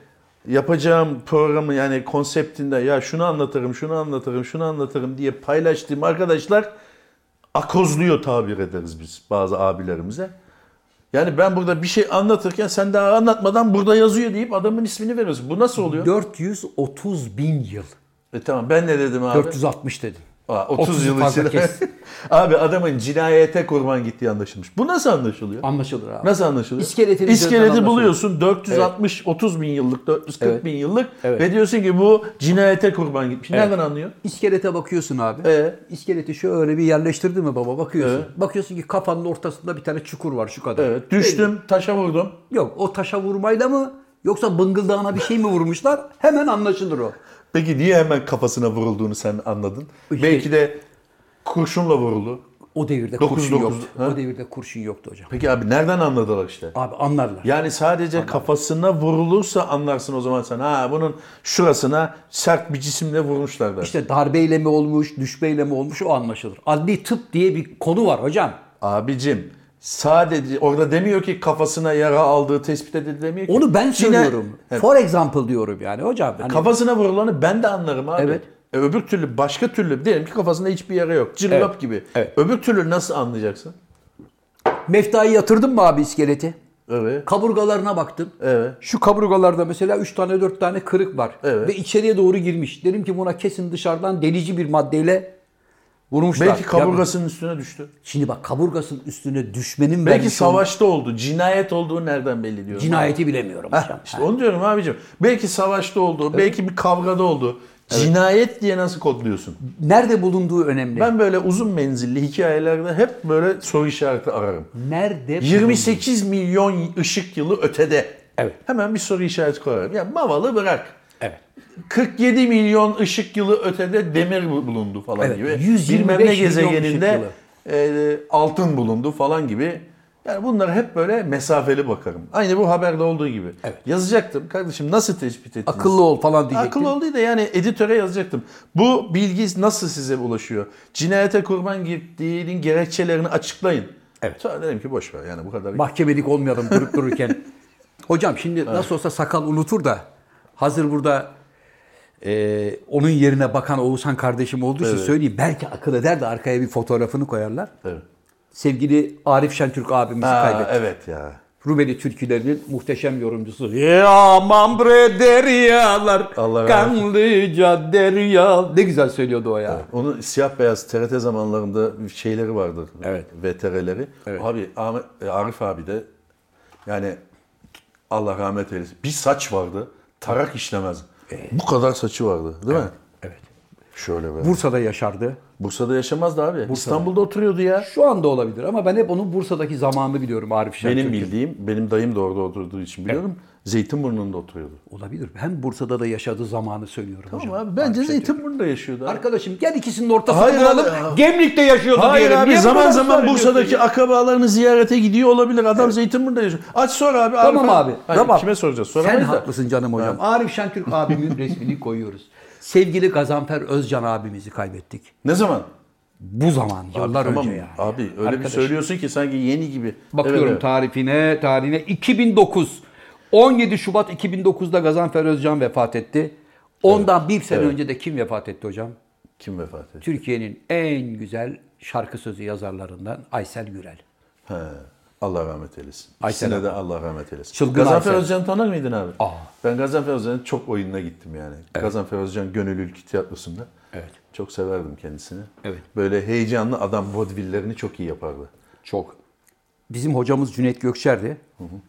yapacağım programı yani konseptinde ya şunu anlatırım, şunu anlatırım, şunu anlatırım diye paylaştığım arkadaşlar akozluyor tabir ederiz biz bazı abilerimize. Yani ben burada bir şey anlatırken sen daha anlatmadan burada yazıyor deyip adamın ismini veriyorsun. Bu nasıl oluyor? 430 bin yıl. E tamam ben ne dedim abi? 460 dedin. Aa, 30, 30 yıl içinde. [LAUGHS] abi adamın cinayete kurban gittiği anlaşılmış. Bu nasıl anlaşılıyor? Anlaşılır abi. Nasıl anlaşılıyor? İskeleti anlaşılıyor. buluyorsun 460 30 bin yıllık 440 Evet. bin yıllık Evet. ve diyorsun ki bu cinayete kurban gitmiş. Evet. Nereden anlıyor? İskelete bakıyorsun abi. Ee? İskeleti şöyle bir yerleştirdi mi baba bakıyorsun. Evet. Bakıyorsun ki kafanın ortasında bir tane çukur var şu kadar. Evet. Düştüm, taşa vurdum. Yok o taşa vurmayla mı yoksa bıngıldağına bir şey mi vurmuşlar? Hemen anlaşılır o. Peki niye hemen kafasına vurulduğunu sen anladın? İşte- Belki de kurşunla vuruldu. O devirde Dokuz, kurşun dokuz, yoktu. ha? O devirde kurşun yoktu hocam. Peki abi nereden anladılar işte? Abi anlarlar. Yani sadece kafasına vurulursa anlarsın o zaman sen. Ha bunun şurasına sert bir cisimle vurmuşlar der. İşte darbeyle mi olmuş, düşmeyle mi olmuş o anlaşılır. Adli tıp diye bir konu var hocam. Abicim sadece orada demiyor ki kafasına yara aldığı tespit edildi demiyor ki. Onu ben söylüyorum. Evet. For example diyorum yani hocam. Hani Kafasına vurulanı ben de anlarım abi. Evet. E, öbür türlü başka türlü diyelim ki kafasında hiçbir yara yok. Cillop Evet. gibi. Evet. Öbür türlü nasıl anlayacaksın? meftayı yatırdın mı abi iskeleti? Evet. Kaburgalarına baktım. Evet. Şu kaburgalarda mesela 3 tane 4 tane kırık var. Evet. Ve içeriye doğru girmiş. Dedim ki buna kesin dışarıdan delici bir maddeyle vurmuşlar. Belki Ya- kaburgasının üstüne düştü. şimdi bak kaburgasının üstüne düşmenin Belki savaşta oldu. Cinayet olduğu nereden belli diyorum. cinayeti bilemiyorum hocam. işte Ha. onu diyorum abicim. Belki savaşta oldu. Belki bir kavgada oldu. Cinayet diye nasıl kodluyorsun? Nerede bulunduğu önemli. Ben böyle uzun menzilli hikayelerde hep böyle soru işareti ararım. Nerede 28 milyon ışık yılı ötede. Evet. Hemen bir soru işareti koyarım. Ya mavalı bırak. Evet. 47 milyon ışık yılı ötede demir bulundu falan Evet, gibi. 125 Bilmem ne gezegeninde e, altın bulundu falan gibi. Yani bunları hep böyle mesafeli bakarım. Aynı bu haberde olduğu gibi. Evet. Yazacaktım kardeşim nasıl tespit ettiniz? Akıllı ol falan diyecektim. Akıllı ol değil de yani editöre yazacaktım. Bu bilgi nasıl size ulaşıyor? Cinayete kurban gittiğinin gerekçelerini açıklayın. Evet. Sonra dedim ki boş ver yani bu kadar. Mahkemelik olmayalım durup dururken. [LAUGHS] Hocam şimdi nasıl olsa sakal unutur da hazır burada e, onun yerine bakan Oğuzhan kardeşim olduğu için söyleyeyim. Belki akıl eder de arkaya bir fotoğrafını koyarlar. Evet. Sevgili Arif Şentürk abimizi Aa, kaybettik. evet ya. Rumeli türkülerinin muhteşem yorumcusu. Ya mambre deryalar, Allah kanlıca derya. Ne güzel söylüyordu o ya. Onun siyah beyaz TRT zamanlarında şeyleri vardı. Evet. VTR'leri. Evet. Abi Ahmet, e, Arif abi de yani Allah rahmet eylesin. Bir saç vardı. Tarak işlemez. Bu kadar saçı vardı. Değil mi? Evet. Şöyle böyle. Bursa'da yaşardı. Bursa'da yaşamazdı abi. İstanbul'da oturuyordu ya. Şu anda olabilir ama ben hep onun Bursa'daki zamanını biliyorum Arif Şentürk'ün. Benim bildiğim, benim dayım da orada oturduğu için biliyorum. Zeytinburnu'nda oturuyordu. Olabilir. Hem Bursa'da da yaşadığı zamanı söylüyorum hocam. Tamam abi bence Şentürk. Zeytinburnu'nda yaşıyordu. abi. Arkadaşım gel ikisinin ortasını Hayır bulalım. abi. Gemlik'te yaşıyordu Hayır diyelim. abi Niye zaman zaman Bursa'daki ya? akrabalarını ziyarete gidiyor olabilir. Adam Zeytinburnu'nda yaşıyor. Aç sor abi. Tamam Arif abi. Hayır, tamam. Kime soracağız? Sen Soramayız da. haklısın canım hocam. Arif Şentürk abimin [LAUGHS] resmini koyuyoruz. Sevgili Gazanfer Özcan abimizi kaybettik. Ne zaman? Bu zaman, yıllar tamam. önce yani. Abi öyle Arkadaş, bir söylüyorsun ki sanki yeni gibi. Bakıyorum Evet, evet. tarifine, tarihine 2009. 17 Şubat 2009'da Gazanfer Özcan vefat etti. Ondan bir sene Evet. önce de kim vefat etti hocam? Kim vefat etti? Türkiye'nin en güzel şarkı sözü yazarlarından Aysel Gürel. He. Allah rahmet eylesin. Aysel İkisine de Allah rahmet eylesin. Çılgın Gazanfer Aysel. Özcan'ı tanır mıydın abi? Aa. Ben Gazanfer Özcan'ın çok oyununa gittim yani. Gazanfer Özcan Gönül Ülkü Tiyatrosu'nda. Evet. Çok severdim kendisini. Evet. Böyle heyecanlı adam vodevillerini çok iyi yapardı. Çok. Bizim hocamız Cüneyt Gökçer'di.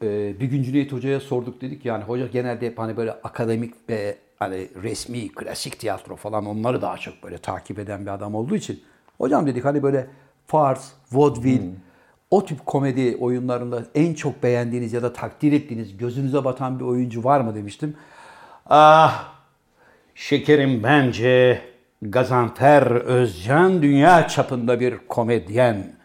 Ee, bir gün Cüneyt Hoca'ya sorduk dedik yani hoca genelde hep hani böyle akademik ve hani resmi, klasik tiyatro falan onları daha çok böyle takip eden bir adam olduğu için. Hocam dedik hani böyle fars, vaudeville, o tip komedi oyunlarında en çok beğendiğiniz ya da takdir ettiğiniz, gözünüze batan bir oyuncu var mı demiştim. Ah, şekerim bence Gazanfer Özcan dünya çapında bir komedyen.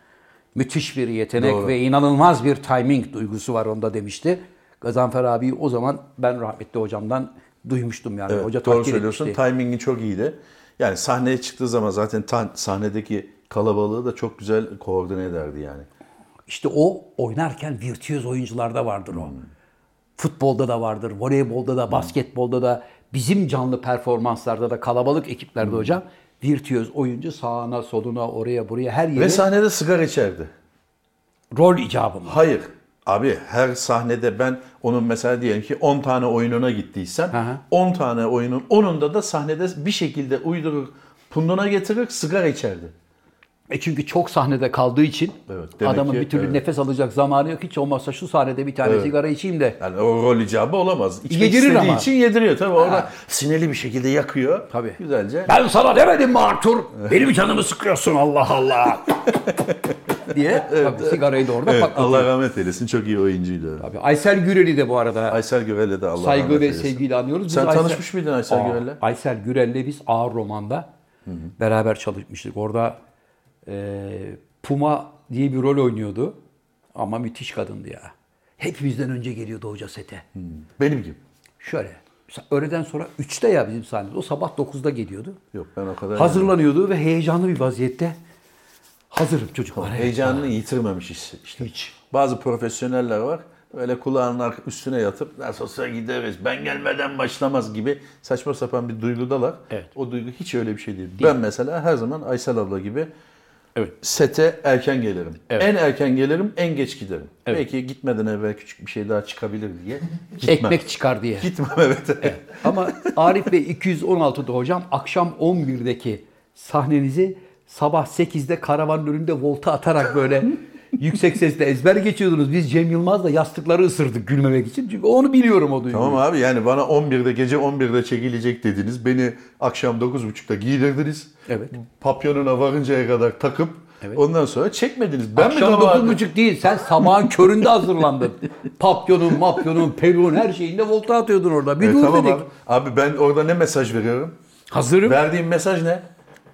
Müthiş bir yetenek Doğru. ve inanılmaz bir timing duygusu var onda demişti. Gazanfer abi o zaman ben rahmetli hocamdan duymuştum yani. Evet, Hoca doğru söylüyorsun. etmişti. Timingi çok iyiydi. Yani sahneye çıktığı zaman zaten sahnedeki kalabalığı da çok güzel koordine ederdi yani. İşte o oynarken virtüöz oyuncularda vardır o. Futbolda da vardır, voleybolda da, basketbolda da, bizim canlı performanslarda da, kalabalık ekiplerde hocam virtüöz oyuncu sağına, soluna, oraya, buraya her yere Ve sahnede sigara içerdi. rol icabı mı? Hayır. Abi her sahnede ben onun mesela diyelim ki 10 tane oyununa gittiysen Hı hı. 10 tane oyunun 10'unda da sahnede bir şekilde uydurur Punduna getirir sigara içerdi. E çünkü çok sahnede kaldığı için Evet, adamın ki, bir türlü evet. nefes alacak zamanı yok. Hiç olmazsa şu sahnede bir tane Evet. sigara içeyim de. Yani o rol icabı olamaz. İçmek Yedirir istediği ama. için yediriyor. Tabii orada sinirli bir şekilde yakıyor. Tabii. Güzelce. Ben sana demedim mi Artur? Benim canımı sıkıyorsun Allah Allah. [LAUGHS] diye tabii sigarayı da orada Evet, patlatıyor. Allah rahmet eylesin. Çok iyi oyuncuydu. Tabii Aysel Gürel'i de bu arada Aysel Gürel'e de Allah saygı rahmet ve eylesin. sevgiyle anıyoruz. Biz Sen Aysel- tanışmış mıydın Aysel Gürel'le? Aysel Gürel'le biz Ağır Roman'da beraber çalışmıştık. Orada e, Puma diye bir rol oynuyordu. Ama müthiş kadındı ya. Hepimizden önce geliyordu hoca sete. Benim gibi. Şöyle. Öğleden sonra 3'te ya bizim sahnemiz. O sabah 9'da geliyordu. Yok ben o kadar... Hazırlanıyordu ve heyecanlı bir vaziyette hazırım çocuklar. Evet. Heyecanını yitirmemiş işte. işte. Hiç. Bazı profesyoneller var. Böyle kulağının üstüne yatıp nasıl olsa gideriz. Ben gelmeden başlamaz gibi saçma sapan bir duygudalar. Evet. O duygu hiç öyle bir şey değil. Ben mesela her zaman Aysel abla gibi Evet. sete erken gelirim. Evet. En erken gelirim, en geç giderim. Evet. Belki gitmeden evvel küçük bir şey daha çıkabilir diye [LAUGHS] gitmem. Ekmek çıkar diye. Gitmem evet. Ama Arif Bey 216'da hocam akşam 11'deki sahnenizi sabah 8'de karavanın önünde volta atarak böyle yüksek sesle ezber geçiyordunuz. Biz Cem Yılmaz'la yastıkları ısırdık gülmemek için. Çünkü onu biliyorum o duyguyu. Tamam abi yani bana 11'de gece 11'de çekilecek dediniz. Beni akşam 9.30'da giydirdiniz. Evet. Papyonuna varıncaya kadar takıp Evet. ondan sonra çekmediniz. Ben Akşam mi kabahatim? 9.30 değil sen sabahın [LAUGHS] köründe hazırlandın. Papyonun, mapyonun, peluğun her şeyinde volta atıyordun orada. Bir E, dur tamam dedik. abi. Abi ben orada ne mesaj veriyorum? Hazırım. Verdiğim mesaj ne?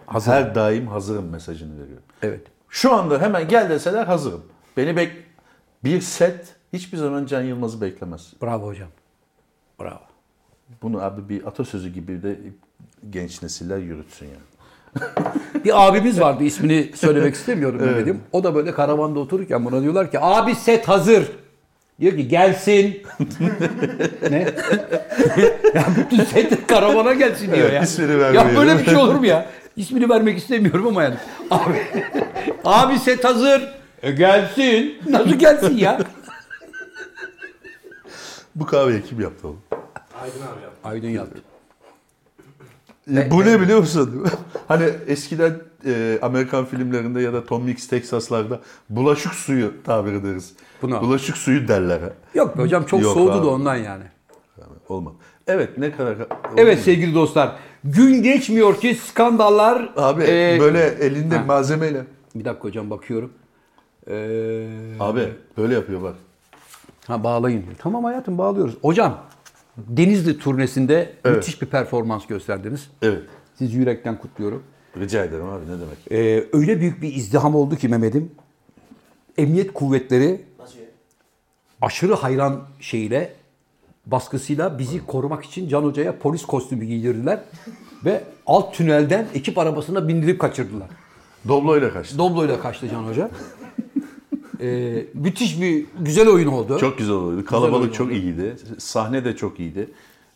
Hazırım. Her daim hazırım mesajını veriyorum. Evet. Şu anda hemen gel deseler hazırım. Beni bek bir set hiçbir zaman Can Yılmaz'ı beklemez. Bravo hocam. Bravo. Bunu abi bir atasözü gibi de genç nesiller yürütsün yani. [LAUGHS] Bir abimiz vardı ismini söylemek [LAUGHS] istemiyorum Mehmet'im. O da böyle karavanda otururken buna diyorlar ki abi set hazır. Diyor ki gelsin. [LAUGHS] ne? ya bütün set karavana gelsin diyor ya. ismini Ya vermeyelim. böyle bir şey olur mu ya? İsmini vermek istemiyorum ama yani. Abi, [LAUGHS] abi set hazır. E gelsin. Nasıl gelsin ya? Bu kahveyi kim yaptı oğlum? Aydın abi yaptı. Aydın yaptı. Ya bu ne biliyor musun? [LAUGHS] hani eskiden e, Amerikan filmlerinde ya da Tom Mix Texas'larda bulaşık suyu tabir ederiz. Buna. Bulaşık suyu derler. ha. Yok be hocam çok Yok soğudu abi. da ondan yani. Olmaz. Evet ne kadar... Evet sevgili dostlar. Gün geçmiyor ki skandallar... Abi Ee, böyle elinde ha. malzemeyle. Bir dakika hocam bakıyorum. Ee, Abi böyle yapıyor bak. ha bağlayın. Tamam hayatım bağlıyoruz. Hocam Denizli turnesinde Evet. müthiş bir performans gösterdiniz. Evet. Sizi yürekten kutluyorum. Rica ederim abi ne demek. Ee, öyle büyük bir izdiham oldu ki Mehmet'im. Emniyet kuvvetleri aşırı hayran şeyle baskısıyla bizi korumak için Can Hoca'ya polis kostümü giydirdiler ve alt tünelden ekip arabasına bindirip kaçırdılar. Dobloyla kaçtı. Doblo'yla kaçtı Can Hoca. Ee, müthiş bir güzel oyun oldu. Çok güzel oldu. Kalabalık oyun çok oldu. iyiydi. Sahne de çok iyiydi.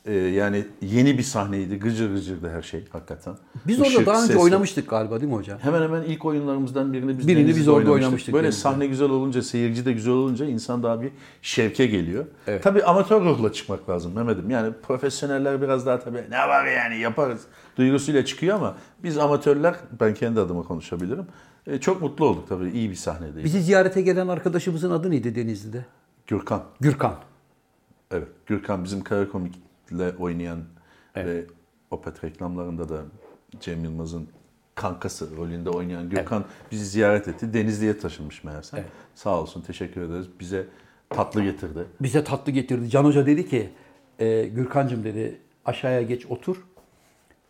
Ee, yani yeni bir sahneydi. Gıcır gıcırdı her şey hakikaten. Biz Işık, orada daha önce ses- oynamıştık galiba değil mi hocam? Hemen hemen ilk oyunlarımızdan birini biz Birini biz orada oynamıştık Böyle Denizli'de. sahne güzel olunca, seyirci de güzel olunca insan daha bir şevke geliyor. Evet. Tabii amatör ruhla çıkmak lazım Mehmet'im. Yani profesyoneller biraz daha tabii ne var yani yaparız duygusuyla çıkıyor ama biz amatörler, ben kendi adıma konuşabilirim. e, çok mutlu olduk tabii. iyi bir sahneydi. Bizi ziyarete gelen arkadaşımızın adı neydi Denizli'de? Gürkan. Gürkan. Evet. Gürkan bizim Karakomik'le oynayan ve Opet reklamlarında da Cem Yılmaz'ın kankası rolünde oynayan Gürkan bizi ziyaret etti. Denizli'ye taşınmış meğerse. Evet. Sağ olsun teşekkür ederiz. Bize tatlı getirdi. Bize tatlı getirdi. Can Hoca dedi ki, e, Gürkancığım dedi aşağıya geç otur.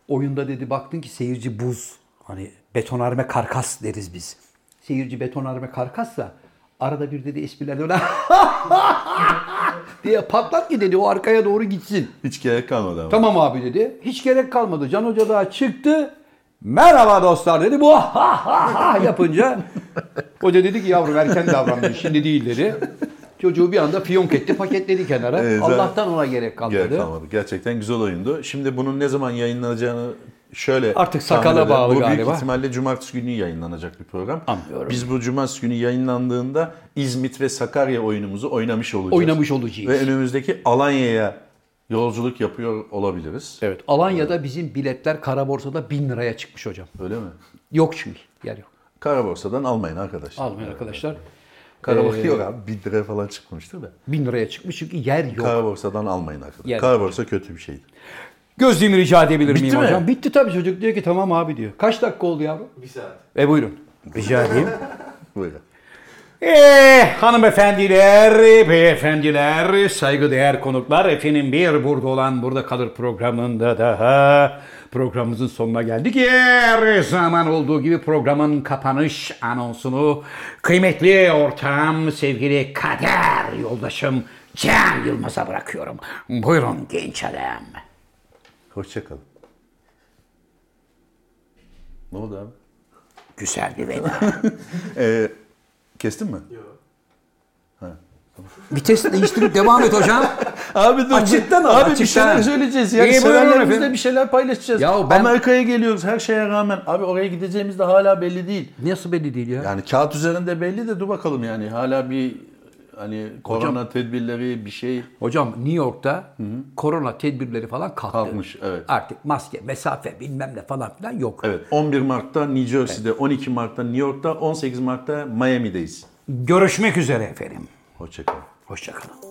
Oyunda dedi baktın ki seyirci buz. Hani betonarme karkas deriz biz. Seyirci betonarme karkassa arada bir dedi espriler öyle [LAUGHS] diye patlat ki dedi o arkaya doğru gitsin. Hiç gerek kalmadı ama. Tamam abi dedi. Hiç gerek kalmadı. Can Hoca daha çıktı. Merhaba dostlar dedi. Bu ha ha ha yapınca [LAUGHS] hoca dedi ki yavrum erken davrandın şimdi değil dedi. Çocuğu bir anda fiyonk etti paketledi kenara. Evet, Allah'tan ona gerek kalmadı. Gerek kalmadı. Gerçekten güzel oyundu. Şimdi bunun ne zaman yayınlanacağını şöyle Artık sakala bağlı Bu galiba. büyük ihtimalle cumartesi günü yayınlanacak bir program. Anlıyorum. Biz bu cumartesi günü yayınlandığında İzmit ve Sakarya oyunumuzu oynamış olacağız. Oynamış olacağız. Ve önümüzdeki Alanya'ya yolculuk yapıyor olabiliriz. Evet. Alanya'da bizim biletler kara borsada 1000 liraya çıkmış hocam. Öyle mi? Yok çünkü. Yer yok. Kara borsadan almayın arkadaşlar. Almayın arkadaşlar. Kara Ee, borsa yok abi. 1 liraya falan çıkmıştır da. 1000 liraya çıkmış çünkü yer yok. Kara borsadan almayın arkadaşlar. Yer- Kara borsa kötü bir şeydir. Gözlüğümü rica edebilir Bitti miyim mi? hocam? Bitti tabii çocuk diyor ki tamam abi diyor. Kaç dakika oldu yavrum? Bir saat. E buyurun. Rica edeyim. [LAUGHS] Buyurun. Eh hanımefendiler, beyefendiler, saygıdeğer konuklar, efendim bir burada olan burada kalır programında daha programımızın sonuna geldik. Her zaman olduğu gibi programın kapanış anonsunu kıymetli ortağım, sevgili kader yoldaşım Can Yılmaz'a bırakıyorum. Buyurun genç adam. Hoşçakalın. Ne oldu abi? Güzel bir veda. [LAUGHS] Ee, kestin mi? Yok. Vites değiştirip devam et hocam. [LAUGHS] Abi dur. Açıktan al, Abi bir şeyler söyleyeceğiz. Yani İyi, efendim. bir şeyler paylaşacağız. Ya ben- Amerika'ya geliyoruz her şeye rağmen. Abi oraya gideceğimiz de hala belli değil. Nasıl belli değil ya? Yani kağıt üzerinde belli de dur bakalım yani. Hala bir hani korona tedbirleri bir şey Hocam New York'ta korona tedbirleri falan kalktı. kalkmış. Evet. Artık maske, mesafe bilmem ne falan filan yok. Evet. 11 Mart'ta New Jersey'de, 12 Mart'ta New York'ta, 18 Mart'ta Miami'deyiz. Görüşmek üzere efendim. Hoşçakalın. Hoşçakalın.